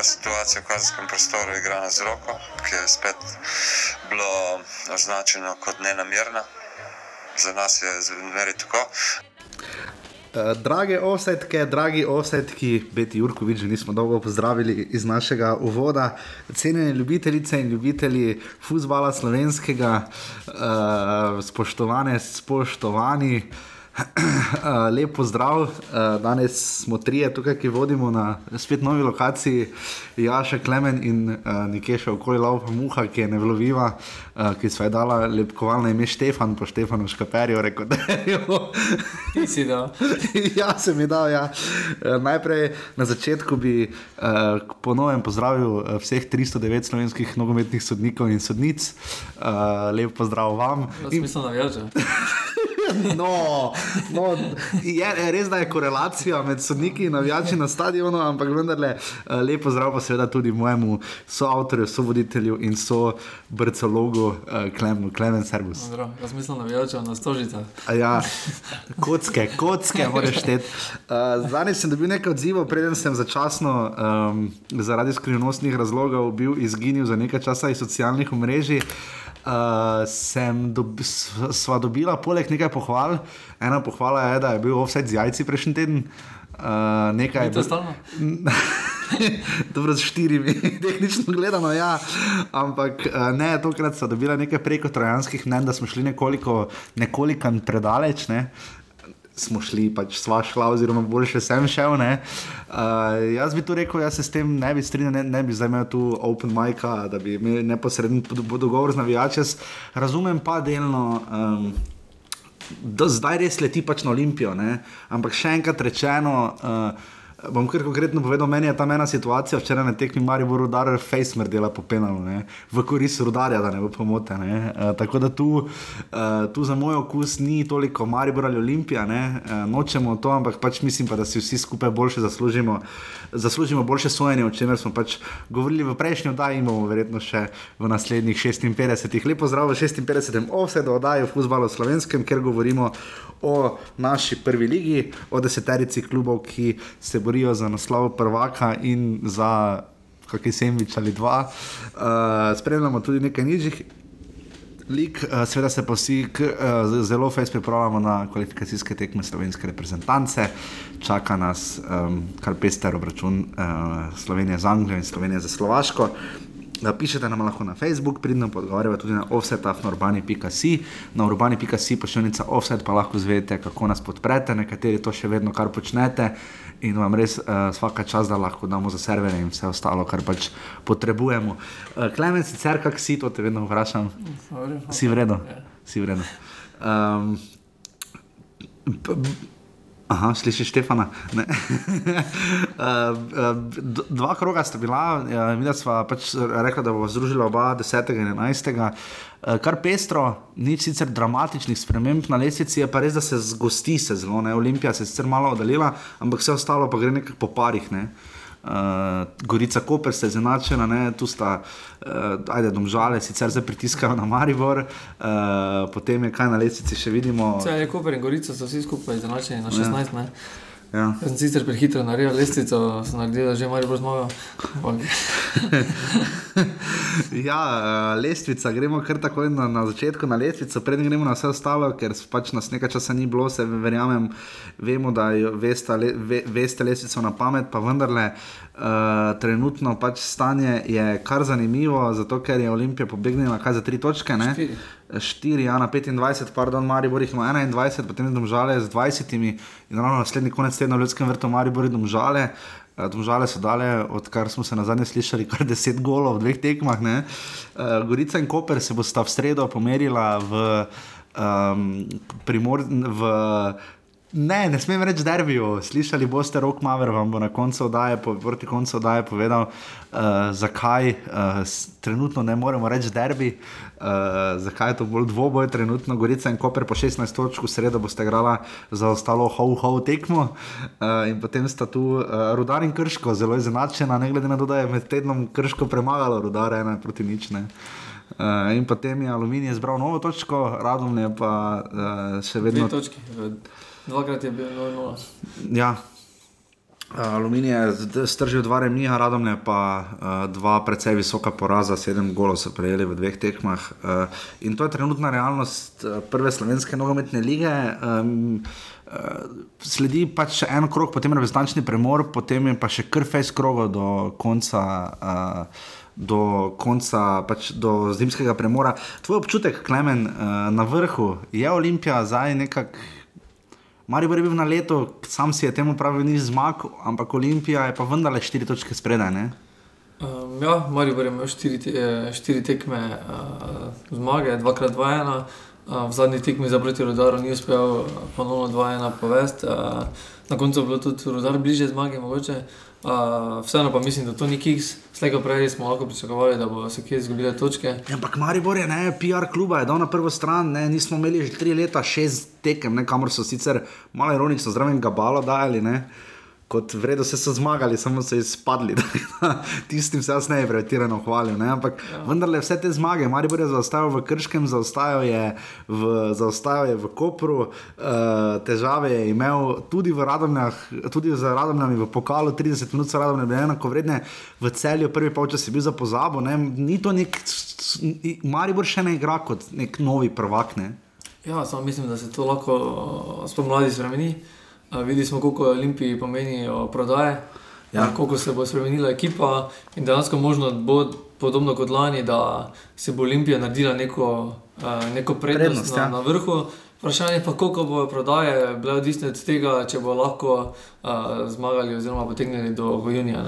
bila situacija v kazenskem prostoru igrana z roko, ki je spet bilo označeno kot nenamerna. Za nas je zmeraj tako. Uh, drage osetke, dragi osetki, Beti Jurkovič, že nismo dolgo pozdravili iz našega uvoda, cenjeni ljubitelice in ljubitelji futbola slovenskega, uh, spoštovane, spoštovani. Uh, lep pozdrav, uh, danes smo trije tukaj, ki vodimo na spet novi lokaciji, Jaša Klemen in uh, nekje še okoli Laupa Muha, ki je nevloviva, uh, ki so je dala lepkovalno ime Štefan, po Štefanu Škaperju, rekel da je jo. Ti si dal. ja, sem jih dal. Ja. Najprej na začetku bi ponovno pozdravil vseh 309 slovenskih nogometnih sodnikov in sodnic. Uh, lep pozdrav vam. In... Smisel navijača. No, no, je res, da je korelacija med sodniki in navijači na stadionu, ampak vendarle eh, lepo zdrav pa seveda tudi mojemu soavtorju, sovoditelju in so brcologu uh, Klemenu, Klemen Servus. Jaz mislim navijača na stožica. Ja, kocke, kocke moraš šteti. Uh, Danes sem dobil nekaj odzivov, preden sem začasno um, zaradi skrivnostnih razlogov bil izginil za nekaj časa iz socialnih omrežij. Uh, sem dobi, sva dobila poleg nekaj pohval. Ena pohvala je, da je bil offset z jajci prejšnji teden. Uh, nekaj je bilo stalno. Dobro, z štirimi, tehnično gledano, ja. Ampak uh, ne, tokrat so dobila nekaj preko trojanskih mnen, da smo šli nekoliko, nekoliko predaleč. Ne. Uh, smo šli, pač sva šla, oziroma boljše sem šel. Uh, jaz bi tu rekel, jaz se s tem ne bi strinjal, ne, ne bi zdaj imel tu open mic, da bi imel neposreden dogovor z navijači. Razumem pa delno. Um, Da zdaj res leti pač na Olimpijo, ne? ampak še enkrat rečeno, uh, bom kar konkretno povedal, meni je tam ena situacija, včeraj na tekmi Marijo Rudar, Facemer dela po penalu, ne? v korist rudarja, da ne bo pomote. Ne? Uh, tako da tu, uh, tu za moj okus ni toliko Marijo ali Olimpija, uh, nočemo to, ampak pač mislim pa, da si vsi skupaj boljše zaslužimo, zaslužimo boljše sojenje, o čemer smo pač govorili v prejšnji oddaji in bomo verjetno še v naslednjih 56. Lepo zdrav v 56. ovsedu oddaji v futbalu slovenskem, ker govorimo o naši prvi ligi, o deseterici klubov, ki se borijo za naslov prvaka in za kakšen semvič ali dva. Uh, spremljamo tudi nekaj nižjih. Lik, uh, seveda se pa vsi k, uh, zelo fejs pripravljamo na kvalifikacijske tekme slovenske reprezentance. Čaka nas um, kar pester obračun uh, Slovenije z Anglijo in Slovenije za Slovaško. Pišete nam lahko na Facebook, pridno pa odgovarjate tudi na offset.urbani.si. Na urbani.si pošiljnica offset pa lahko zvedete, kako nas podprete, nekateri to še vedno kar počnete in vam res uh, vsaka čas, da lahko damo za servere in vse ostalo, kar pač potrebujemo. Uh, Klemen, sicer kak si, to te vedno vprašam. Si vredno. Ja. Si vredno. Um, Aha, slišiš Štefana. uh, uh, dva kroga sta bila, uh, mi smo pač rekli, da bo združila oba 10. in 11. Uh, kar pestro, ni sicer dramatičnih sprememb na lesici, je pa res, da se zgosti se zelo. Ne? Olimpija se je sicer malo oddaljila, ampak vse ostalo pa gre nekako po parih. Ne? uh, Gorica Koper se je zanačena, ne? tu sta, uh, ajde, domžale, sicer zdaj pritiskajo na Maribor, uh, potem je kaj na lesici še vidimo. Vse je Koper in Gorica so vsi skupaj zanačeni na 16. Ja. Ja. Sem sicer prehitro naredil lestvico, sem naredil že malo zmago. ja, lestvica, gremo kar takoj na, na začetku na lestvico, predtem gremo na vse ostalo, ker pač nas nekaj časa ni bilo, se verjamem, vemo, da veste, ve, veste lestvico na pamet, pa vendarle. Uh, trenutno pač stanje je kar zanimivo, zato ker je Olimpija pobegnila kaj za tri točke. Ne? 4, ja, na 25, pardon, Maribor jih ima 21, potem je domžale z 20 in ravno naslednji konec tedna v Ljudskem vrtu Maribor je domžale. Eh, domžale so dale, odkar smo se na zadnje slišali, kar 10 golov v dveh tekmah. Uh, Gorica in Koper se bosta v sredo pomerila v, um, primor, v Ne, ne smem reči derbijo. Slišali boste, rok Maver vam bo na koncu oddaje, po, proti koncu oddaje povedal, uh, zakaj uh, trenutno ne moremo reči derbi, uh, zakaj je to bolj dvoboj, trenutno Gorica in Koper po 16 točk, sredo boste igrala za ostalo ho-ho tekmo. Uh, in potem sta tu uh, Rudar in Krško, zelo izenačena, ne glede na to, da je med tednom Krško premagalo Rudar, ena proti nič. Ne. Uh, in potem je Aluminij zbral novo točko, Radom je pa uh, še vedno. Dve točki. Dvakrat je bilo 0-0. Ja. Aluminij je stržil dva remija, radomne pa uh, dva precej visoka poraza, sedem golov so prejeli v dveh tekmah. Uh, in to je trenutna realnost uh, prve slovenske nogometne lige. Um, uh, sledi pač še en krok, potem reprezentančni premor, potem je pa še kar fejs krogo do konca. Uh, Do konca, pač do zimskega premora. Tvoj občutek, Klemen, na vrhu je Olimpija zdaj nekako Marijo je bil na leto, sam si je temu pravil, ni zmag, ampak Olimpija je pa vendarle štiri točke spredaj. Um, ja, Marijo je imel štiri, te, eh, štiri tekme uh, zmage, dvakrat dva ena. Uh, v zadnji tekmi za proti rodaru ni uspel ponovno dva ena povesti. Uh, na koncu je bilo tudi rodar bliže zmage, mogoče. Uh, vseeno pa mislim, da to ni kiks. Slejko prej smo lahko pričakovali, da bo se kje izgubile točke. Ja, ampak Maribor je ne, PR kluba, je dal na prvo stran, ne, nismo imeli že tri leta, šest tekem, ne, kamor so sicer malo ironično zraven gabalo dajali. Ne kot vredno se so zmagali, samo so izpadli. Tistim se jaz ne bi pretirano hvalil. Ne? Ampak ja. vendarle vse te zmage, Marijo je zaostajal v Krškem, zaostajal je v, zaostajal je v Kopru, uh, težave je imel tudi v Radomljah, tudi z Radomljami v pokalu, 30 minut so Radomlje bile enako vredne, v celju prvi polčas je bil za pozabo. Ne? Ni to nek, Marijo še ne igra kot nek novi prvak. Ne? Ja, samo mislim, da se to lahko spomladi spremeni. Videli smo, koliko Olimpiji pomeni prodaje, ja. koliko se bo spremenila ekipa in dejansko možno bo podobno kot lani, da se bo Olimpija naredila neko, neko prednost, prednost na, ja. na vrhu. Vprašanje pa, koliko bo prodaje, bilo odvisno od tega, če bo lahko uh, zmagali oziroma potegnili do junija.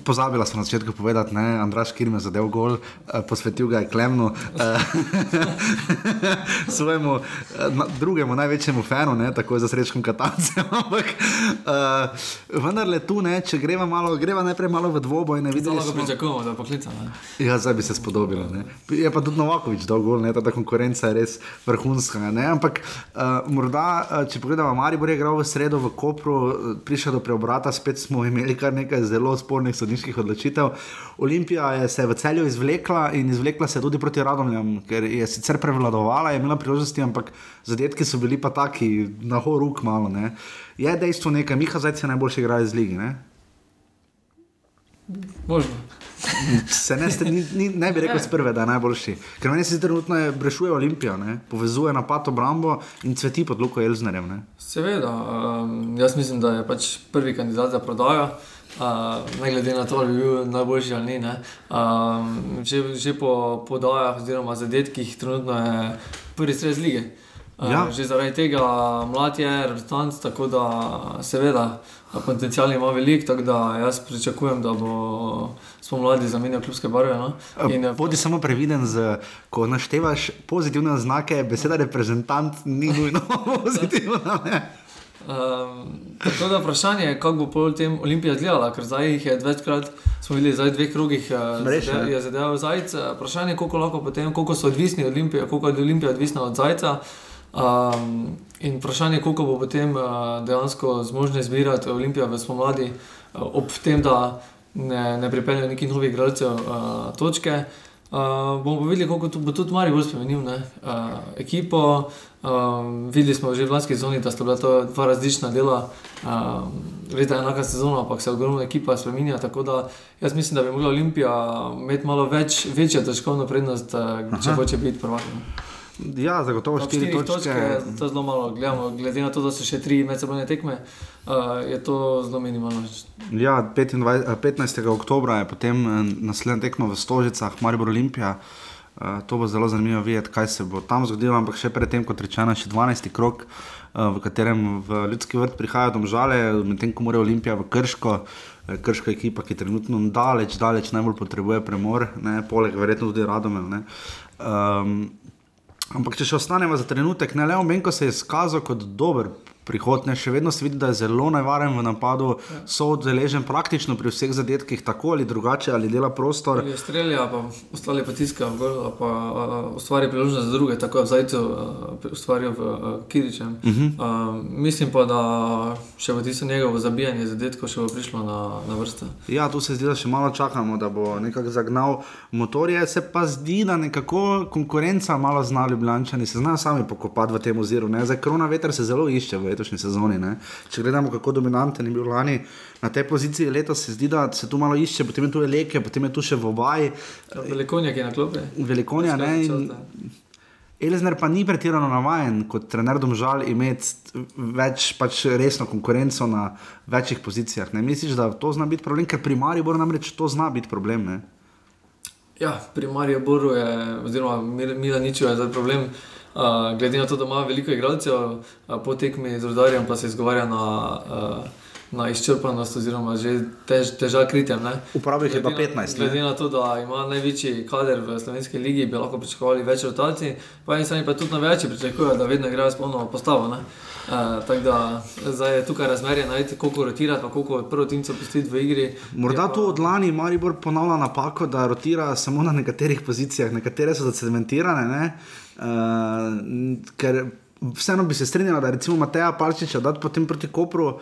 Pozabila sem na začetku povedati, da je Andraš Kirme zadev gol, eh, posvetil ga je Klemnu, eh, svojemu eh, drugemu največjemu fanu, ne, tako za srečkim katancem. Ampak vendar le tu, ne, če greva, malo, greva najprej malo v dvoboj. Ne, videli smo, pričakujemo, da poklica. Ja, zdaj bi se spodobilo. Ne. Je pa tudi Novakovič dal gol, ne, ta konkurenca je res vrhunska. Ne. Ampak uh, morda, če pogledamo, Maribor je igral v sredo v Kopru, prišel do preobrata, spet smo imeli kar nekaj zelo spornih sodniških odločitev. Olimpija je se v celju izvlekla in izvlekla se tudi proti Radomljam, ker je sicer prevladovala, je imela priložnosti, ampak zadetki so bili pa taki, na horuk malo. Ne. Je dejstvo nekaj, Miha zdaj se najboljši igra iz lige. Ne? Možno. Se ne, ste, ni, ni, ne bi rekel z prve, da je najboljši. Ker meni se trenutno brešuje Olimpija, ne? povezuje napad obrambo in cveti pod Luko Elznerjem. Ne? Seveda, um, jaz mislim, da je pač prvi kandidat za prodajo. Uh, ne glede na to, ali bi bil najboljši ali ne. Um, že, že po podajah, oziroma zadetkih, trenutno je prvi stres lige. Uh, ja. Že zaradi tega mlad je reprezentant, tako da seveda potencial ima velik, tako da jaz pričakujem, da bo spomladi zamenjal klubske barve. No? In, Bodi samo previden, z, ko naštevaš pozitivne znake, beseda reprezentant ni nujno pozitivna. Um, tako da vprašanje je, kako bo pol tem Olimpija izgledala, ker zdaj jih je večkrat, smo videli zdaj v dveh krogih, da je zadeval zajec. Vprašanje je, koliko lahko potem, koliko so odvisni od Olimpije, koliko je Olimpija odvisna od zajca. Um, in vprašanje je, koliko bo potem uh, dejansko zmožna izbirati Olimpija v spomladi, uh, ob tem, da ne, ne pripeljejo nekih novih igralcev uh, točke. Uh, bomo videli, kako bo tudi Marijo bolj spremenil uh, ekipo. Um, videli smo že v lanski sezoni, da sta bila to dva različna dela. Um, Res je enaka sezona, ampak se ogromna ekipa spremenja. Tako da jaz mislim, da bi mogla Olimpija imeti malo več, večjo težkovno prednost, uh, če hoče biti prvak. Ja, zagotovo štiri točke. točke to zelo malo gledamo, glede na to, da so še tri medsebojne tekme, uh, je to zelo minimalno. Ja, 25, 15. oktober je potem naslednja tekma v Stožicah, Maribor Olimpija. Uh, to bo zelo zanimivo videti, kaj se bo tam zgodilo, ampak še predtem, kot rečeno, še 12. krok, uh, v katerem v ljudski vrt prihajajo domžale, medtem ko mora Olimpija v Krško, krška ekipa, ki trenutno daleč, daleč najbolj potrebuje premor, ne, poleg verjetno tudi Radomel. Ampak če še ostanemo za trenutek, ne le omenko se je izkazal kot dober prihod, ne, še vedno se vidi, da je zelo nevaren v napadu, ja. so odeležen praktično pri vseh zadetkih, tako ali drugače, ali dela prostor. Ali strelja, pa ostali pa tiskajo, pa uh, ustvarja priložnost za druge, tako v Zajcu, uh, ustvarjajo v uh, Kiričem. Uh -huh. uh, mislim pa, da še v tisto njegovo zabijanje zadetkov še bo prišlo na, na vrsto. Ja, tu se zdi, da še malo čakamo, da bo nekako zagnal motorje, se pa zdi, da nekako konkurenca malo zna ljubljani, se znajo sami pokopati v tem oziru. Za korona veter se zelo išče v letošnji sezoni. Ne. Če gledamo, kako dominanten je bil lani na tej poziciji, letos se zdi, da se tu malo išče, potem je tu Leke, potem je tu še Vobaj. Velikonja, ki je na klopi. Velikonja, ne. In, Elizner pa ni pretirano navaden kot trener domžal imeti več pač resno konkurenco na večjih pozicijah. Ne? Misliš, da to zna biti problem, ker pri Mariboru namreč to zna biti problem? Ne? Ja, pri Mariboru je, oziroma Mila Niču je zdaj problem. Uh, glede na to, da ima veliko igralcev, uh, po tekmi z rodarjem pa se izgovarja na uh, na izčrpanost, oziroma že tež, težav kritjem. Upravi jih je pa 15. Glede na to, da ima največji kader v slovenski ligi, bi lahko pričakovali več rotacij, pa in sami pa tudi na večji pričakujejo, da vedno igrajo s polno postavo. Ne? Uh, tako da zdaj je tukaj razmerje, najti, koliko rotira, pa koliko prvo timcev pustiti v igri. Morda tu od lani Maribor ponavlja napako, da rotira samo na nekaterih pozicijah, nekatere so zacementirane. Uh, ker vseeno bi se strinjala, da recimo Mateja Palčiča dati potem proti Kopru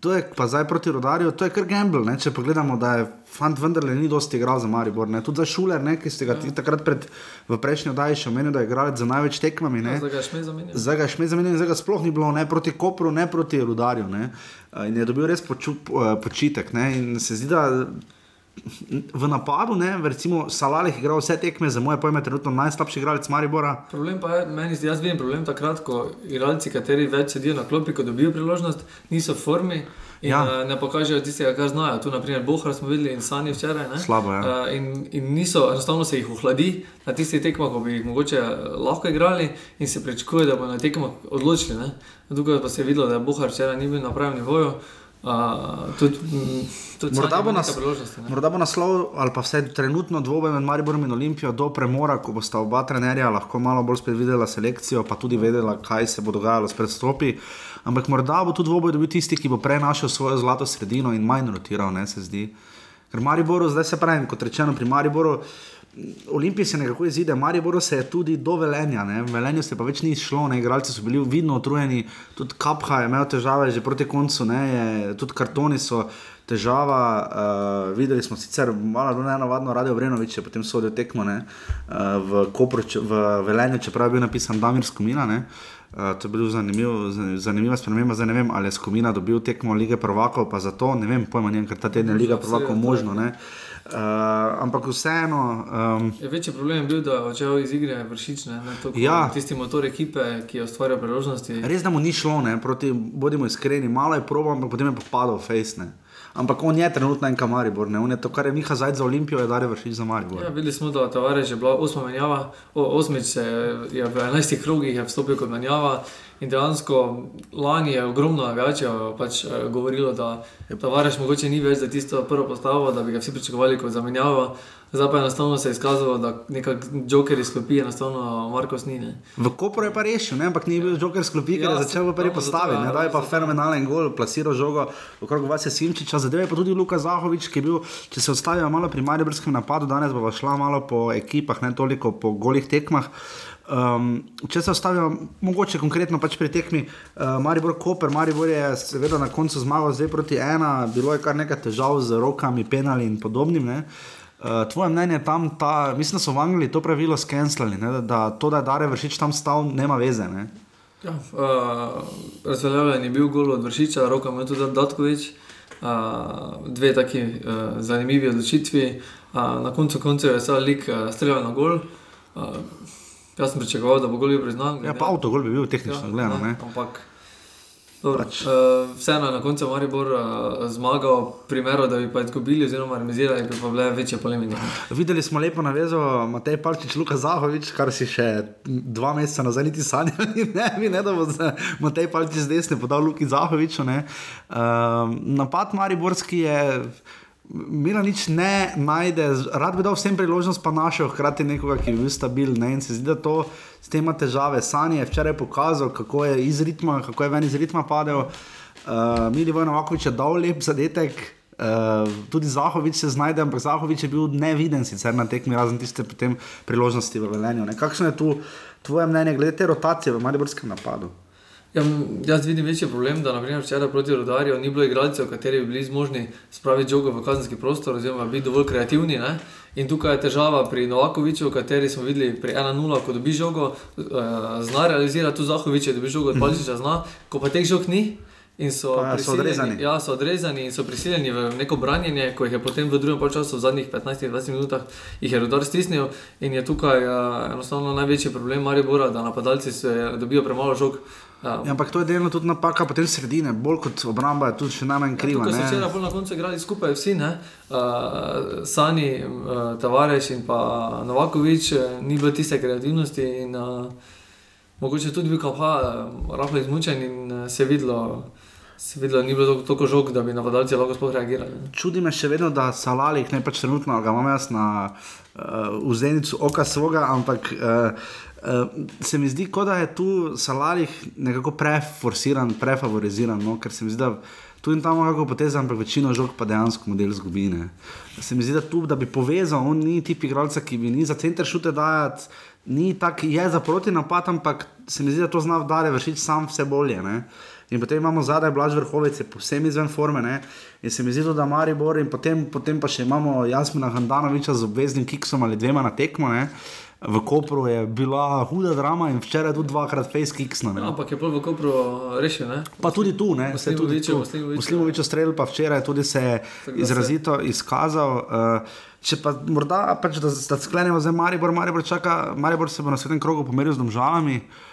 to je pa zdaj proti rodarju, to je kar gamble. Ne? Če pogledamo, da je fant vendarle ni dosti igral za Maribor, ne? tudi za šuler, ne? ki ste ga ja. takrat pred, v prejšnji oddaji še omenili, da je igral za največ tekmami. Ja, zdaj ga šme zamenjali, zdaj ga sploh ni bilo ne proti Kopru, ne proti rodarju. Ne? In je dobil res poču, počitek. Ne? In se zdi, da v napadu, ne, recimo Salalih igral vse tekme, za moje pojme, trenutno najslabši igralec Maribora. Problem pa je, meni zdi, jaz vidim problem takrat, ko igralci, kateri več sedijo na klopi, ko dobijo priložnost, niso v formi. In, ja. uh, ne pokažejo tistega, kar znajo. Tu, naprimer, Bohar smo videli in Sani včeraj. Slabo je. Ja. Uh, in, in niso, enostavno se jih ohladi na tistih tekmah, ko bi jih mogoče lahko igrali in se pričakuje, da bodo na tekmah odločili. Tukaj pa se je videlo, da je Bohar včeraj ni bil na pravem nivoju. Uh, tudi, tudi morda, bo nas, morda bo naslov ali pa vse trenutno dvoboj med Mariborom in Olimpijo do premora, ko bosta oba trenerja lahko malo bolj spet videla selekcijo, pa tudi vedela, kaj se bo dogajalo s predstopi. Ampak morda bo tudi dvoboj dobil tisti, ki bo prenašal svojo zlato sredino in manj rotiral, ne se zdi. Ker Mariboru, zdaj se pravi, kot rečeno, pri Mariboru. Olimpij se nekako izide, Maribor se je tudi do velenja, ne? velenju se pa več ni šlo, ne? igralci so bili vidno utrujeni, tudi Kapha je imel težave že proti koncu, je, tudi kartoni so težava. Uh, videli smo sicer malo neenavadno radio Vrenovič, potem so odjel tekmo ne? uh, v, Kopru, v velenju, čeprav je bil napisan Damir Skomina. Ne? Uh, to je bila zanimiv, zanimiva sprememba, zdaj ne vem, ali je Skomina dobil tekmo lige prvakov, pa zato ne vem, pojma njem, ker ta teden je liga prvakov možno. Ne? Uh, ampak vseeno. Um, je večji problem je bil, da je odšel iz igre vršič, ne, to, ja. tisti motor ekipe, ki je ustvarjal priložnosti. Res da mu ni šlo, ne, proti, bodimo iskreni, malo je probo, ampak potem je pa padal face. Ampak on je trenutno en kamaribor, ne, on je to, kar je Miha zdaj za Olimpijo, je dare vršič za Maribor. Ja, videli smo, da je že bila osma menjava, osmič se je v enajstih krogih vstopil kot menjava. In dejansko lani je ogromno navijačev pač, eh, govorilo, da Tavares mogoče ni več za tisto prvo postavo, da bi ga vsi pričakovali kot zamenjavo. Zdaj pa je enostavno se izkazalo, da nekak joker izklopi, enostavno Marko snine. V Koperu je pa rešil, ne? ampak ni bil joker izklopi, ker ja, je začel v prvi postavi. Ja, da je pa fenomenalen gol, plasiral žogo okrog Vase Simčiča. Zadeva je pa tudi Luka Zahovič, ki je bil, če se ostavijo malo pri Mariborskem napadu, danes bo šla malo po ekipah, ne toliko po golih tekmah. Um, če se ostavijo, mogoče konkretno pač pri tekmi, uh, Maribor Koper, Maribor je seveda na koncu zmagal zdaj proti ena, bilo je kar nekaj težav z rokami, penali in podobnim. Uh, tvoje mnenje tam, ta, mislim, da so v Angliji to pravilo skenslali, da, da to, da je Dare vršič tam stal, nema veze. Ne? Ja, uh, Razveljavljen je bil gol od vršiča, roka mu je tudi Datkovič. Uh, dve taki uh, zanimivi odločitvi. Uh, na koncu koncev je vse lik uh, streljal na gol. Uh, Jaz sem pričakoval, da bo gol priznan. Ja, pa avto gol bi bil tehnično ja, gledano. Ne, ampak. Pač. Uh, Vseeno je na koncu Maribor uh, zmagal, primeru, da bi pa izgubili, oziroma remisirali, bi pa bile večje polemike. Videli smo lepo navezo Matej Palčič, Luka Zahovič, kar si še dva meseca nazaj niti sanjali. Ne, mi ne da bo Matej Palčič z desne podal Luki Zahoviču. Uh, napad Mariborski je. Mila nič ne najde, rad bi dal vsem priložnost, pa našel hkrati nekoga, ki bi bil stabilen. In se zdi, da to s tem ima težave. Sanje je včeraj pokazal, kako je iz ritma, kako je ven iz ritma padel. Uh, Mili Vojna Vakovič je dal lep zadetek. Uh, tudi Zahovič se znajde, ampak Zahovič je bil neviden sicer na tekmi, razen tiste priložnosti v Velenju. Kakšno je tu tvoje mnenje glede te rotacije v Mariborskem napadu? Ja, jaz vidim večji problem, da naprimer včeraj proti rodarju ni bilo igralcev, kateri bi bili zmožni spraviti žogo v kazenski prostor, oziroma biti dovolj kreativni. Ne? In tukaj je težava pri Novakoviču, kateri smo videli pri 1-0, ko dobi žogo, uh, zna realizirati tu Zahovič, da dobi žogo od Palčiča, zna, ko pa teh žog ni. In so, Pa so odrezani. Ja, so odrezani in so prisiljeni v neko branjenje, ko jih je potem v drugem času, v zadnjih 15-20 minutah, jih je rodar stisnil. In je tukaj uh, enostavno največji problem Maribora, da napadalci se dobijo premalo žog. Uh, Ja, ampak to je delno tudi napaka potem sredine, bolj kot obramba je tudi še najmanj kriva. Tukaj so ne. včeraj bolj na koncu igrali skupaj vsi, ne? uh, Sani, uh, Tavares in pa Novakovič, eh, ni bilo tiste kreativnosti in uh, mogoče tudi bil kapa, uh, rahlo izmučen in uh, se videlo. Se videlo, ni bilo toliko- žog, da bi napadalci lahko sploh reagirali. ne. Čudi me še vedno, da Salalih, ne pač trenutno, ga imam jaz na uh, vzenicu oka svoga, ampak uh, uh, se mi zdi, kot da je tu Salalih nekako preforsiran, prefavoriziran, no? ker se mi zdi, da tu in tam lahko poteza, ampak večino žog pa dejansko model zgubine. Se mi zdi, da tu, da bi povezal, on ni tip igralca, ki bi ni za center šute dajati. Ni tako, je za proti napad, ampak se mi zdi, da to zna vdare vršiti sam vse bolje. Ne? In potem imamo zadaj Blaž Vrhovec, povsem izven forme. Ne? In se mi zdi, da Maribor in potem, potem pa še imamo Jasmina Handanoviča z obveznim kiksom ali dvema na tekmo. Ne? V Kopru je bila huda drama in včeraj tudi dvakrat face kiksno. Ja, Ne? ampak je pol v Kopru rešil. Ne? Pa tudi tu, ne, se je tudi tu. Muslimoviću. Muslimoviču strelj pa včeraj tudi se je da izrazito izkazal. Uh, če pa morda, pač, da, da sklenemo za Maribor, Maribor, čaka, Maribor se bo na svetem krogu pomeril z domžalami. Uh,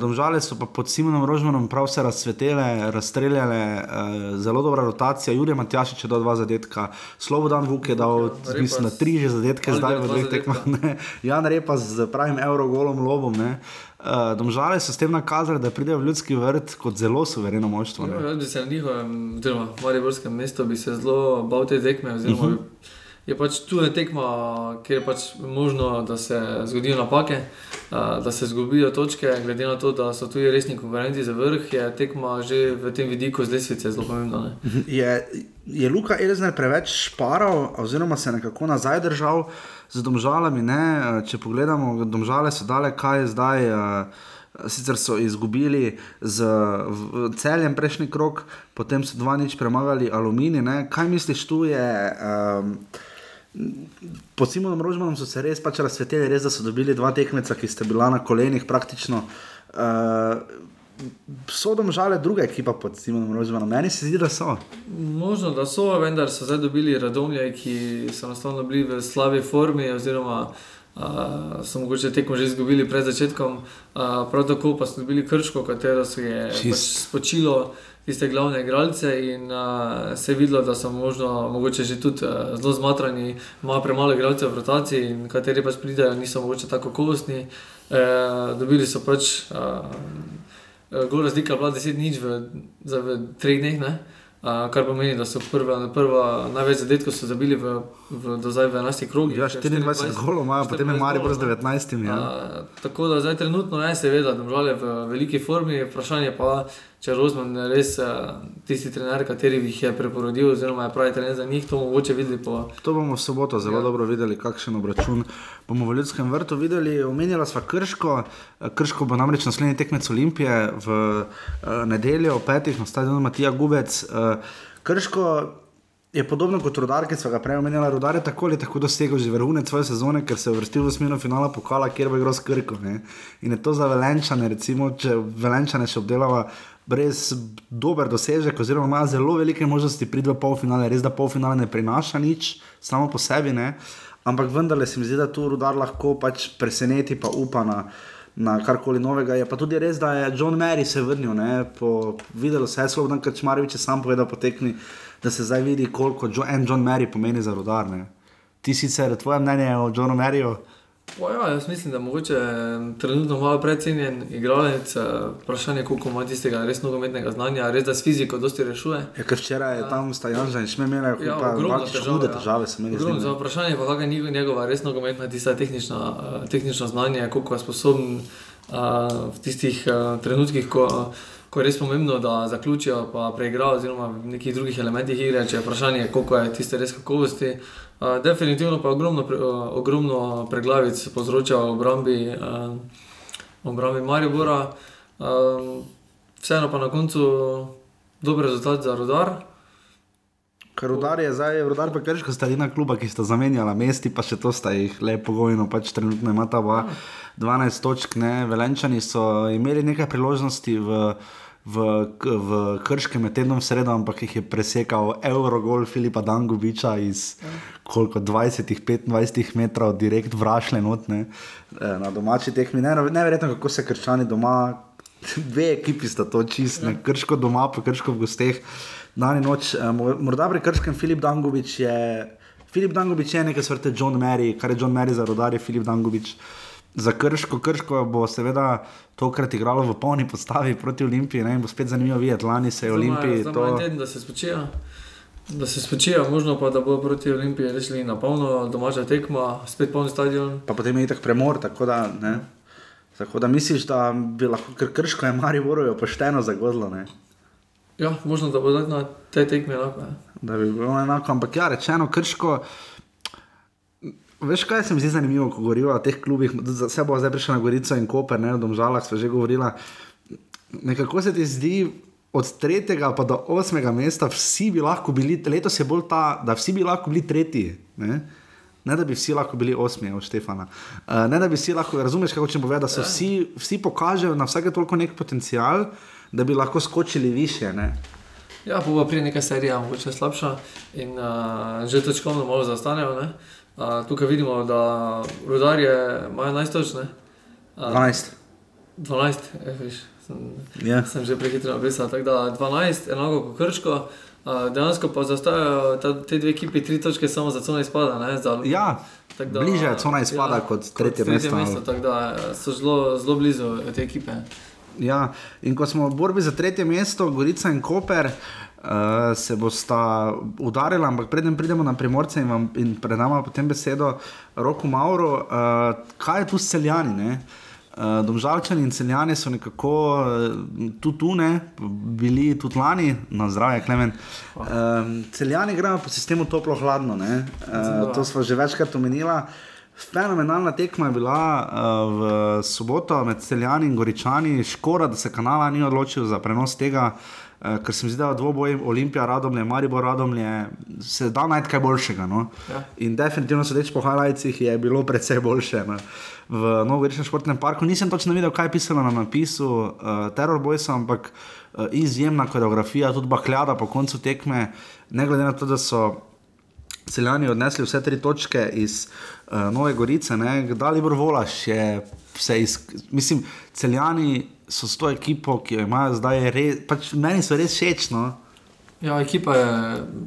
domžale so pa pod Simonom Rožmanom prav se razsvetele, razstreljale, uh, zelo dobra rotacija. Jurij Matjašič je dal dva zadetka, Slobodan Vuk je dal, Repas, mislim, na tri že zadetke, zdaj v dveh tekmah. Jan Repa z pravim eurogolom lobom. ne. Uh, domžale so s tem nakazali, da pridejo v ljudski vrt kot zelo suvereno moštvo. ne. Ja, bi se na njihovem, oziroma Mariborskem mestu, bi se zelo bal te tekme. Oziroma, uh -huh. Je pač tu je tekma, kjer je pač možno, da se zgodijo napake, a, da se zgubijo točke. Glede na to, da so tu resni konkurenti za vrh, je tekma že v tem vidiku z lesvice zelo pomembna. Ne? Je, je Luka Elzner preveč šparal, oziroma se nekako nazaj držal z domžalami? Ne? Če pogledamo, domžale so dale, kaj je zdaj. eh, Sicer so izgubili z celjem prejšnji krok, potem so dva nič premagali aluminij. Ne? Kaj misliš, tu je? Um, pod Simonom Rožmanom so se res pač razsvetili, res da so dobili dva tekmeca, ki sta bila na kolenih praktično. Uh, so domžale druga ekipa pod Simonom Rožmanom? Meni se zdi, da so. Možno, da so, vendar so zdaj dobili radomlje, ki so enostavno bili v slabi formi, oziroma uh, so mogoče tekmo že izgubili pred začetkom. Uh, prav tako pa so dobili krško, katero se je pač Čist. spočilo tiste glavne igralce in uh, se je videlo, da so možno, mogoče že tudi uh, zelo zmatrani, imajo premalo igralcev v rotaciji in kateri pač pridejo, niso mogoče tako kakovostni. Uh, dobili so pač. Uh, Gor razlika je bila 10 nič v, za v treh dneh, ne? A, kar pomeni, da so prva, prva največ zadetkov so zabili v, v, do zdaj v 11 krogih. Ja, 24 golov imajo, potem je 24 Maribor z golov, ne. 19. Ja. A, tako da zdaj trenutno je seveda, da žale v veliki formi, vprašanje pa, če Rozman je res a, tisti trener, kateri jih je preporodil, oziroma je pravi trener za njih, to mogoče videli po To bomo v soboto zelo ja. Dobro videli, kakšen obračun bomo v Ljudskem vrtu videli. Omenjala sva Krško, Krško bo namreč naslednji tekmec Olimpije v uh, nedeljo ob petih na stadionu Matija Gubec. Uh, Krško je podobno kot Rudar, ki smo ga prej omenjali. Rudar je tako ali tako dosegel že vrhunec svoje sezone, ker se je vrstil v smino finala pokala, kjer bo igral s Krko. Ne? In je to za Velenčane, recimo, če Velenčane še obdelava. Brez dober dosežek, oziroma ima zelo velike možnosti priti v polfinale. Res, da polfinale ne prinaša nič, samo po sebi, ne? ampak vendarle se mi zdi, da tu rudar lahko pač preseneti, pa upa na, na karkoli novega. Je pa tudi res, da je John Mary se vrnil, ne? po videlu se je Slobodan Kačmarovič je sam povedal po tekmi, da se zdaj vidi, koliko jo, en John Mary pomeni za rudar. Ne? Ti sicer, tvoje mnenje o Johnu Maryju? Pa ja, jaz mislim, da je mogoče trenutno malo precenjen igralec, eh, vprašanje, koliko ima tistega res nogometnega znanja, res da s fiziko dosti rešuje. Ja, ker včeraj je tam Stajanža in Šme imeli Ja, pa ogromno pač težave, hude ja. težave, za vprašanje pa kakšna je njegova res nogometna, tista tehnična, eh, tehnično znanje, koliko je sposoben eh, v tistih eh, trenutkih, ko, ko je res pomembno, da zaključijo, pa preigrajo, oziroma v nekih drugih elementih igre, če je vprašanje, koliko je tiste res kakovosti. Definitivno pa ogromno, pre, uh, ogromno preglavic povzroča v obrambi, uh, obrambi Maribora. Um, vseeno pa na koncu dober rezultat za rodar. Ker rudar je zdaj, rudar pa krško sta edina kluba, ki sta zamenjala mesti, pa še to sta jih le pogojno, pač trenutno ima ta 12 točk, ne, velenčani so imeli nekaj priložnosti v, v, v krškem med tednom sredo, ampak jih je presekal Eurogol Filipa Dangoviča iz koliko 20-25 metrov, direkt vrašle notne na domači tekmi. Ne, neverjetno, kako se krščani doma, dve ekipi sta to čistne, krško doma, pa krško v gosteh dan in noč. Uh, morda pri Krškem Filip Dangovič je. Filip Dangovič je nekaj vrste John Mary, kar je John Mary za rodar, je Filip Dangovič. Za Krško, Krško bo seveda tokrat igralo v polni postavi proti Olimpiji, ne? bo spet zanimivo videti, lani se je Olimpiji. To... Teden, da se spočijo, da se spočijo, možno pa da bo proti Olimpiji rešili na polno, domača tekma, spet polni stadion. Pa potem je tako premor, tako da, ne? tako da misliš, da bi lahko kr Krško je Mari Vorojo pošteno zagodlo. Ne? Ja, možno da bo na te tekme enako. Da bi bilo enako, ampak ja, rečeno, krško. Veš, kaj se mi zdi zanimivo, ko govorimo o teh klubih, vse bo zdaj prišla na Gorico in Koper, ne o domžalah, smo že govorili. Nekako se ti zdi od tretjega pa do osmega mesta, vsi bi lahko bili, letos je bolj ta, da vsi bi lahko bili tretji. Ne? Ne, da bi vsi lahko bili osmi, od Štefana. Uh, ne, da bi vsi lahko, razumeš, kako če povedati, da so vsi, vsi pokažejo na vsake toliko nek potencial, da bi lahko skočili više. Ne? Ja, pa bo pri nekaj serija, mogoče slabša in uh, že točkovno malo zaostanejo. Uh, tukaj vidimo, da rudarje imajo 11 točk. 12. 12, viš. Sem, yeah. sem že prehitro napisal. Tako da 12, enako kot Krško, uh, dejansko pa zaostajajo te dve ekipi, tri točke samo za cona izpada. Za, ja, da, bliže je cona izpada ja, kot tretje mesto. mesto tako da so zelo, zelo blizu te ekipe. Ja, in ko smo v borbi za tretje mesto, Gorica in Koper, uh, se bosta udarila, ampak predem pridemo na primorce in, vam, in predamo potem besedo Roku Mauro. Uh, kaj je tu s celjani? Uh, Domžalčani in celjani so nekako uh, tu, tu ne, bili tudi lani, na zdravje, klemen. Uh, celjani grejo po sistemu toplo-hladno, uh, to smo že večkrat omenili. Fenomenalna tekma je bila uh, v soboto med Celjani in Goričani, škoda, da se kanala ni odločil za prenos tega, uh, ker se mi zdi, da dvoboj Olimpija, Radomlje, Maribor, Radomlje, se da najti kaj boljšega. No? Ja. In definitivno so reči po highlightsih, je bilo precej boljše. No? V Novogoričnem športnem parku nisem točno videl, kaj je pisalo na napisu uh, Terror Boys, ampak uh, izjemna koreografija, tudi bakljada po koncu tekme, ne glede na to, da so celjani odnesli vse tri točke iz uh, Nove Gorice, da volaš, je vse iz. Mislim, celjani so s to ekipo, ki jo imajo zdaj, res, pač meni so res všeč. No? Ja, ekipa je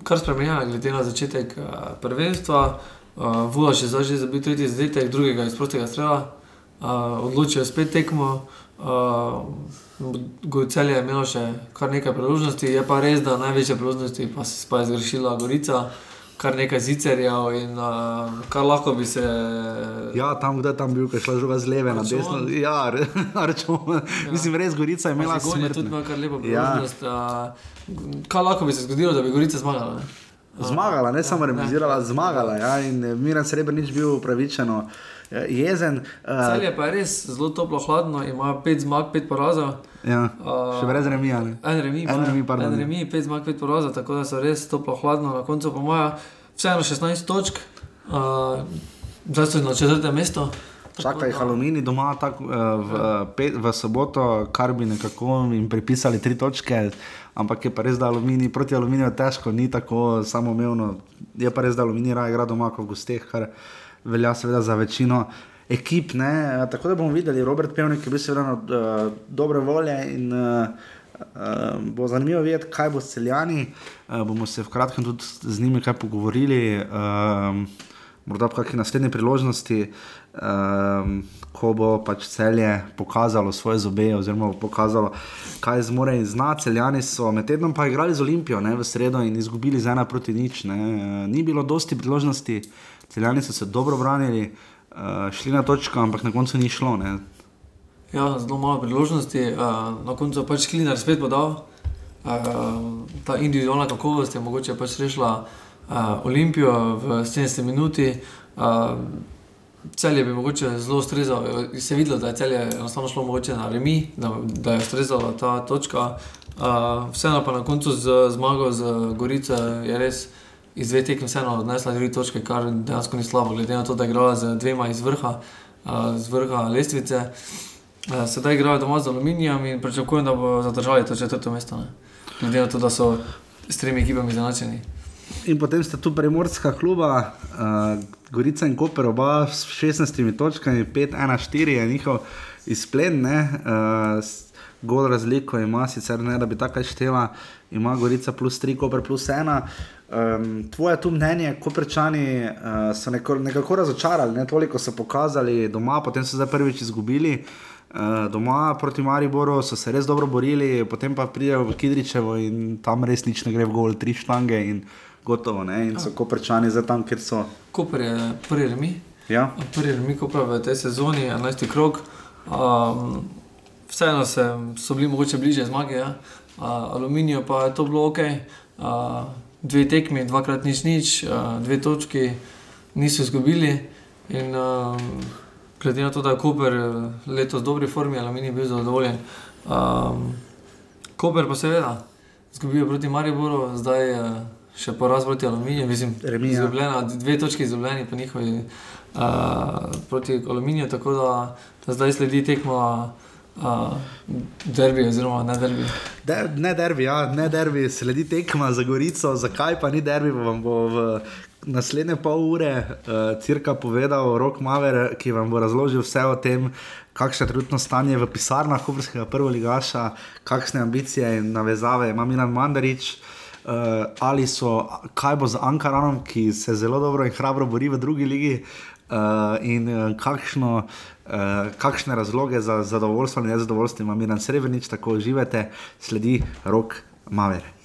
kar spremenjena, glede na začetek uh, prvenstva. Uh, volaš je zdaj že za biti tretji zadetek, drugega iz prostega strela. Uh, odločijo spet tekmo. Uh, Celje je imelo še kar nekaj priložnosti, je pa res, da največje priložnosti pa, pa je zgrešila Gorica. Kar nekaj zicerjev in uh, kar lahko bi se. Ja, tam, kde je tam bil, ki je šla žoga z leve na desno. Ja, rečemo. Ja. Mislim, res Gorica je imela zgodbo. Tudi ima kar lepo priložnost. Ja. Uh, kaj lahko bi se zgodilo, da bi Gorica zmagala? Ne? Zmagala, ne ja, samo remisirala, zmagala. Ja, in Miren Srebrenic bil upravičeno jezen. Uh, Celje pa je res zelo toplo, hladno, ima pet zmag, pet porazov. Ja, še brez remija. En remi, en remi, en remi, pet zmag, pet porazov, tako da so res toplo, hladno. Na koncu pa imajo vseeno 16 točk, uh, zdaj so na četrtem mestu. Čakaj, jih alumini doma tak, uh, v, pet, v soboto, kar bi nekako jim pripisali tri točke, ampak je pa res, da alumini proti aluminiju težko, ni tako samoumevno. Je pa res, da alumini raje igra doma kot v gosteh velja seveda za večino ekip. Ne? Tako da bomo videli, Robert Pevnik je bil seveda na uh, dobre volje in uh, uh, bo zanimivo videti, kaj bo s celjani. Uh, bomo se v kratkem tudi z njimi kaj pogovorili, uh, morda pa kakšne naslednje priložnosti. Um, ko bo pač celje pokazalo svoje zobe, oziroma pokazalo, kaj zmore in zna. Celjani so med tednom pa igrali z Olimpijo ne, v sredo in izgubili z ena proti nič. Ne. Ni bilo dosti priložnosti, celjani so se dobro branili, uh, šli na točko, ampak na koncu ni šlo. Ne. Ja, zelo malo priložnosti, uh, na koncu pač Klinar spet podal. Uh, ta individualna kakovost je mogoče pač rešila uh, Olimpijo v 70 minuti. Uh, Celje bi mogoče zelo ustrezalo, se je videlo, da je celje enostavno šlo mogoče na remi, da, da je ustrezala ta točka. Uh, vseeno pa na koncu z zmago z Gorico je res iz dveh tekem vseeno odnesla tri točke, kar dejansko ni slabo, glede na to, da je igrala z dvema iz vrha, uh, vrha lestvice. Uh, sedaj igrajo doma z aluminijem in pričakujem, da bo zadržali to četrto mesto. Ne? Glede na to, da so s tremi ekipami zanačeni. In potem sta tu premorska kluba, uh, Gorica in Koper, oba s 16 točkami, 5-1-4 je njihov izplen, uh, gol razliko ima, sicer ne da bi tako štela, ima Gorica plus 3, Koper plus 1. Um, tvoje tu mnenje, ko prečani uh, so neko, nekako razočarali, ne toliko so pokazali doma, potem so zdaj prvič izgubili. Uh, doma proti Mariboru so se res dobro borili, potem pa pridejo v Kidričevo in tam res nič ne gre v gol, tri štange in gotovo. Ne? In so ko prečani za tam, kjer so. Koper je prvi remi. Ja. Prvi remi, ko pravi v tej sezoni, 11. krok. Um, vseeno se, so bili mogoče bliže zmage, ja. uh, aluminijo pa je to bilo ok. Uh, dve tekmi, dvakrat nič nič, uh, dve točki niso izgubili. In, um, glede na to, da je Koper letos v dobri formi, aluminij je bil zadovoljen. Um, Koper pa seveda, izgubijo proti Mariboru, zdaj je še poraz proti aluminiju, mislim, Remija. dve točki izgubljeni po njihovi uh, proti aluminiju, tako da, da zdaj sledi tekmo. Uh, derbi, oziroma ne derbi. De, ne derbi, ja, ne derbi, sledi tekma za Gorico, zakaj pa ni derbi, vam bo v naslednje pol ure uh, cirka povedal Rok Maver, ki vam bo razložil vse o tem, kakšno je trenutno stanje v pisarnah Koperskega prvoligaša, kakšne ambicije in navezave ima Milan Mandarič. Uh, ali so, kaj bo z Ankaranom, ki se zelo dobro in hrabro bori v drugi ligi, uh, in uh, kakšno, uh, kakšne razloge za zadovoljstvo ali nezadovoljstvo ima Miran Srebrenic, tako uživate, sledi rok Maver.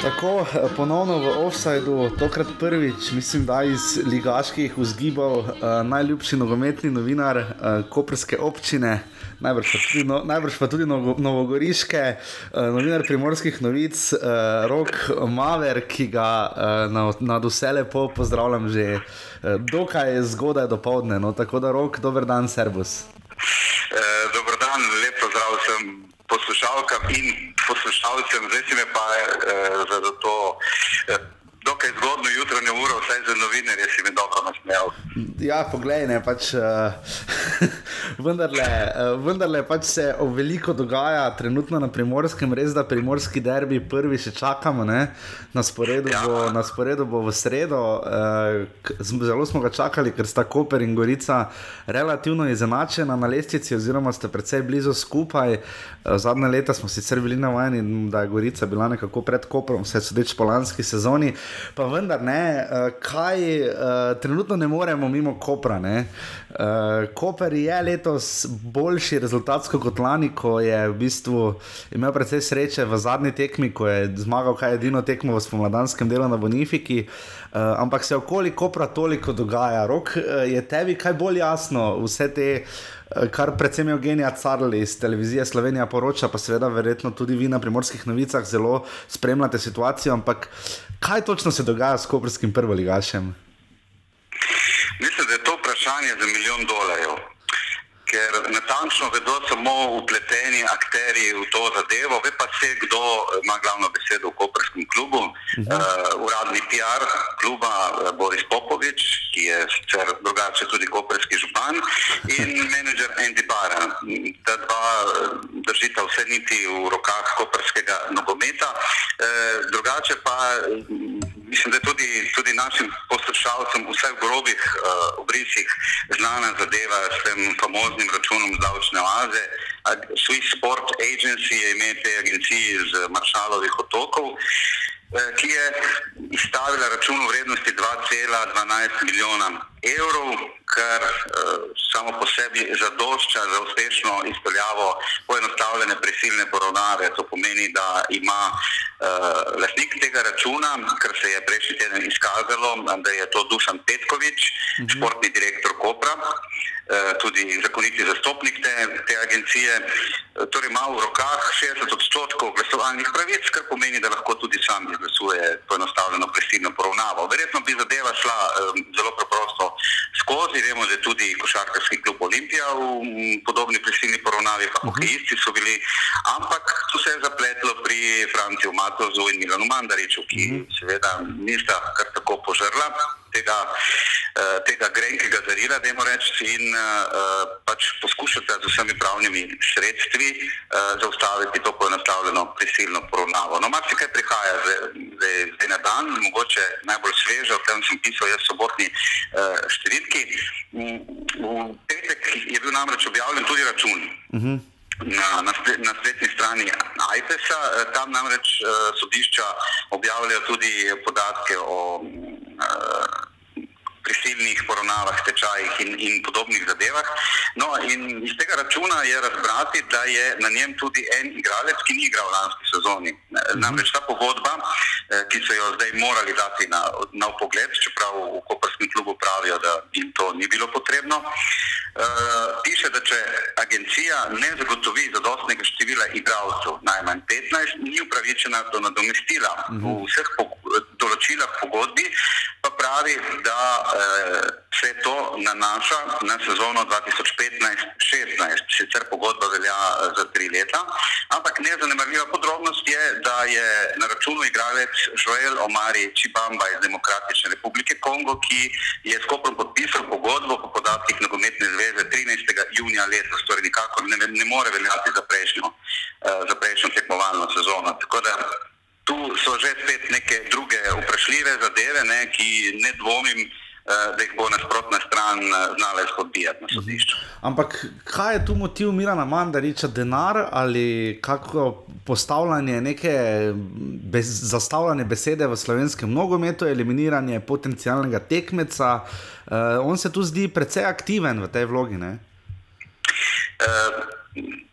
Tako, ponovno v offsajdu, tokrat prvič, mislim, da iz ligaških vzgibov, uh, najljubši nogometni novinar uh, Koperske občine, najbrž pa tudi, no, najbrž pa tudi novo, novogoriške, uh, novinar primorskih novic, uh, Rok Maver, ki ga uh, na, na vse lepo pozdravljam že uh, dokaj zgodaj do povdne. No, tako da, Rok, dober dan, Servus. Uh, dober dan, lep pozdrav vsem poslušalkam in poslušalcem, zdaj si me pa eh, za to. Dokaj zgodno jutranjo uro, vsaj za novinarje, si mi dobro nasmejal. Ja, poglej, ne, pač, uh, vendarle, uh, vendarle pač se veliko dogaja trenutno na primorskem, res da primorski derbi prvi še čakamo, ne? na sporedu, ja. bo, na sporedu bo v sredo. Uh, zelo smo ga čakali, ker sta Koper in Gorica relativno izenačena na lestvici, oziroma ste precej blizu skupaj. Uh, zadnje leta smo sicer bili navajeni, da je Gorica bila nekako pred Koprom, vse sodeč po lanski sezoni. Pa vendar ne, uh, kaj uh, trenutno ne moremo mimo Kopra. Uh, Koper je letos boljši rezultatsko kot lani, ko je v bistvu imel precej sreče v zadnji tekmi, ko je zmagal kaj edino tekmo v spomladanskem delu na Bonifiki. Uh, ampak se okoli Kopra toliko dogaja. Rok, uh, je tebi kaj bolj jasno, vse te. Kar predvsem je Eugenija Carli iz televizije Slovenija poroča, pa seveda, verjetno tudi vi na primorskih novicah zelo spremljate situacijo. Ampak kaj točno se dogaja s koprskim prvoligašem? Mislim, da je to vprašanje za milijon dolarjev. Ker natančno vedo samo upleteni akteri v to zadevo, ve pa se, kdo ima glavno besedo v Koperskem klubu. Uh -huh. uh, uradni PR kluba uh, Boris Popovič, ki je sicer drugače tudi koperski župan, in menedžer Andy Barra. Ta dva držita vse niti v rokah koperskega nogometa. Uh, drugače pa mislim, da je tudi, tudi našim poslušalcem vse v grobih uh, obrisih znana zadeva s tem famoznim računom z davčne oaze. Swiss Sport Agency je ime te agencije iz Maršalovih otokov, eh, ki je izstavila račun v vrednosti 2,12 milijona evrov, kar uh, samo po sebi zadošča za uspešno izpeljavo poenostavljene prisilne poravnave. To pomeni, da ima uh, lastnik tega računa, kar se je prejšnji teden izkazalo, da je to Dušan Petkovič, mhm. športni direktor Kopra. Eh, tudi zakoniti zastopnik te, te agencije, eh, torej ima v rokah 60 odstotkov glasovalnih pravic, kar pomeni, da lahko tudi sam izglasuje poenostavljeno prisilno poravnavo. Verjetno bi zadeva šla um, zelo preprosto skozi, vemo, da je tudi košarkarski klub Olimpija v podobni prisilni poravnavi, pa mhm. hokejisti so bili, ampak tu se je zapletlo pri Franciju Matozu in Milanu Mandariču, ki mhm. seveda nista kar tako požrla tega, uh, tega grenkega darila, da jim rečem, in uh, pač poskušate z vsemi pravnimi sredstvi uh, zaustaviti to poenostavljeno prisilno poravnavo. No, marsikaj prihaja zdaj na dan, mogoče najbolj sveže, o tem sem pisal jaz sobotni uh, številki. V petek je bil namreč objavljen tudi račun. Uh mhm. -huh. Na, na, na spletni strani IPES-a, tam namreč uh, sodišča objavljajo tudi podatke o uh, poravnavah, tečajih in, in podobnih zadevah. No, in iz tega računa je razbrati, da je na njem tudi en igralec, ki ni igral v lanski sezoni. Namreč ta pogodba, eh, ki so jo zdaj morali dati na, na pogled, čeprav v Koperskem klubu pravijo, da jim to ni bilo potrebno, uh, piše, da če agencija ne zagotovi zadostnega števila igralcev, najmanj 15, ni upravičena do nadomestila. V vseh določilah pogodbi pa pravi, da eh, se to nanaša na sezono 2015-16, sicer pogodba velja eh, za tri leta, ampak nezanemarljiva podrobnost je, da je na računu igralec Joel Omari Čibamba iz Demokratične republike Kongo, ki je skupaj podpisal pogodbo po podatkih nogometne zveze 13. junija letos, torej nikakor ne, ne more veljati za prejšnjo, eh, za prejšnjo tekmovalno sezono. Tako da tu so že spet neke druge vprašljive zadeve, ne, ki ne dvomim, eh, da jih bo nasprotna stran eh, znala izpodbijati na mhm. sodišču. Ampak kaj je tu motiv Mirana Mandariča, denar ali kako postavljanje neke bez, zastavljene besede v slovenskem nogometu, eliminiranje potencijalnega tekmeca? Uh, on se tu zdi precej aktiven v tej vlogi. Uh,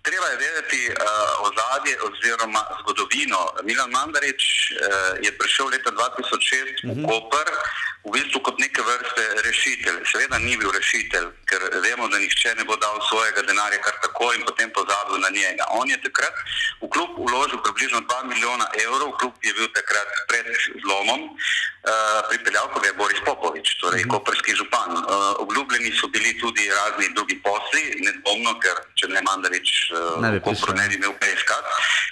Treba je vedeti uh, ozadje oziroma zgodovino. Milan Mandarič uh, je prišel leta 2006 uh -huh. v mhm. Koper v bistvu kot neke vrste rešitelj. Seveda ni bil rešitelj, ker vemo, da nihče ne bo dal svojega denarja kar tako in potem pozabil na njega. On je takrat v klub uložil približno 2 milijona evrov, klub je bil takrat pred zlomom, uh, pripeljal pa ga je Boris Popovič, torej uh mhm. -huh. koperski župan. Uh, obljubljeni so bili tudi razni drugi posli, nedvomno, ker če ne Mandarič ne bi Kopru ne bi imel PSK,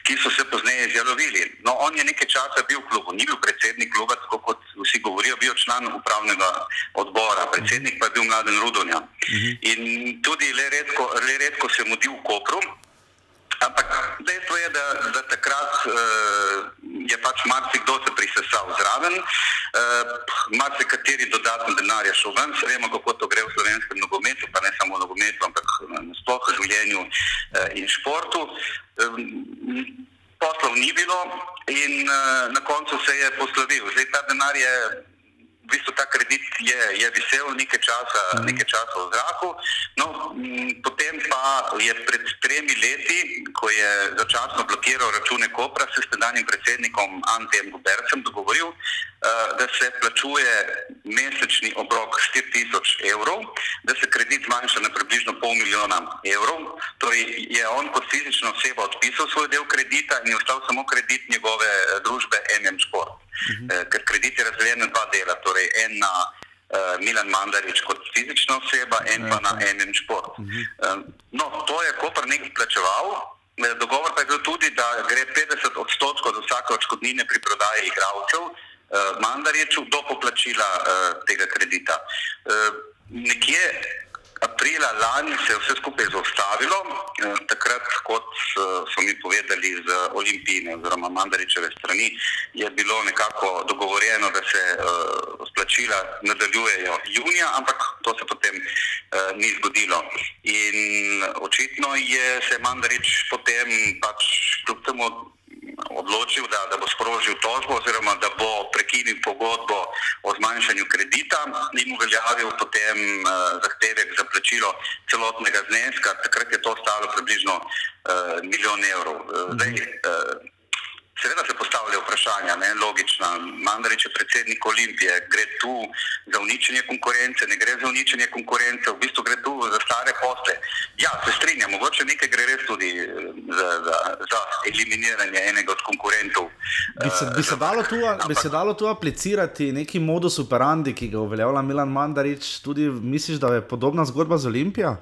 ki so se pozneje izjalovili. No, on je nekaj časa bil v klubu, ni bil predsednik kluba, tako kot vsi govorijo, bil član upravnega odbora, predsednik pa je bil mladen Rudonja. Mhm. In tudi le redko, le redko se mudi v Kopru. Ampak dejstvo je, da, da takrat uh, je pač marsikdo se prisesal zraven, uh, marsikateri dodatni denar je šel ven, vemo, kako to gre v slovenskem nogometu, pa ne samo v nogometu, ampak sploh v življenju uh, in športu. Um, poslov ni bilo in uh, na koncu se je poslovil. Zdaj ta denar je v bistvu ta kredit je, je visel nekaj časa, mhm. nekaj časa v zraku. No, potem pa je pred tremi leti, ko je začasno blokiral račune Kopra, se s tedanjim predsednikom Antejem Gubercem dogovoril, da se plačuje mesečni obrok 4000 evrov, da se kredit zmanjša na približno pol milijona evrov. Torej je on kot fizična oseba odpisal svoj del kredita in je ostal samo kredit njegove družbe MM Sport. Mhm. Ker kredit je razdeljen na dva dela, torej en na uh, Milan Mandarič kot fizična oseba, en pa na Sport. Uh -huh. uh, no, to je Koper nekaj plačeval. Dogovor pa je bil tudi, da gre 50 odstotkov od vsake odškodnine pri prodaji igralcev uh, Mandariču do poplačila uh, tega kredita. Uh, nekje aprila lani se je vse skupaj zaustavilo, eh, takrat, kot eh, so mi povedali z Olimpijine oziroma Mandaričeve strani, je bilo nekako dogovorjeno, da se splačila nadaljujejo junija, ampak to se potem ni zgodilo. In očitno je se Mandarič potem pač kljub temu odločil, da, da bo sprožil tožbo oziroma da bo prekinil pogodbo o zmanjšanju kredita in uveljavil potem uh, zahtevek za plačilo celotnega zneska. Takrat je to stalo približno uh, milijon evrov. Uh, zdaj, uh, Seveda se postavlja vprašanja, ne, logična. Mandarič je predsednik Olimpije, gre tu za uničenje konkurence, ne gre za uničenje konkurence, v bistvu gre tu za stare posle. Ja, se strinjam, mogoče nekaj gre res tudi eh, za, za, za eliminiranje enega od konkurentov. Bi se, bi, se dalo tu, bi se dalo tu aplicirati neki modus operandi, ki ga uveljavlja Milan Mandarič, tudi misliš, da je podobna zgodba z Olimpijo?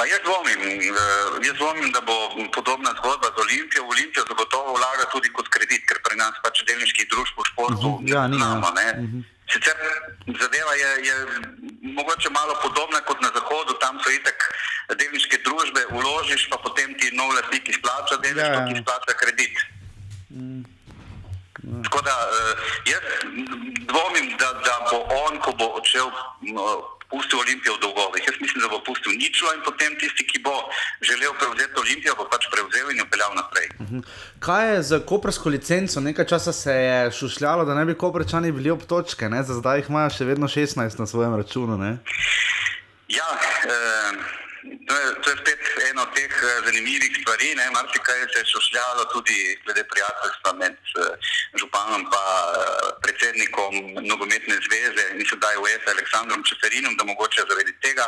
Pa jaz dvomim, eh, jaz dvomim, da bo podobna zgodba z Olimpijo. Olimpijo zagotovo vlaga tudi kot kredit, ker pri nas pač delniških družb v športu Uh -huh, ja, ni, znamo. ja. ne. Sicer zadeva je, je mogoče malo podobna kot na Zahodu, tam so itak delniške družbe, uložiš pa potem ti nov lastnik izplača delniško, Ja, ja. ki izplača kredit. Tako da eh, jaz dvomim, da, da bo on, ko bo odšel, pustil Olimpijo v dolgovih. Jaz mislim, da bo pustil ničlo in potem tisti, ki bo želel prevzeti Olimpijo, bo pač prevzel in jo peljal naprej. Kaj je z koprsko licenco? Nekaj časa se je šušljalo, da ne bi koprčani bili ob točke, ne? za zdaj jih imajo še vedno 16 na svojem računu. Ne? Ja, eh, to, je, to je spet ena od teh eh, zanimivih stvari. ne. Marsikaj se je šušljalo tudi glede prijateljstva med eh, županom in predsednikom nogometne zveze in sedaj UEFA Aleksandrom Čeferinom, da mogoče zaradi tega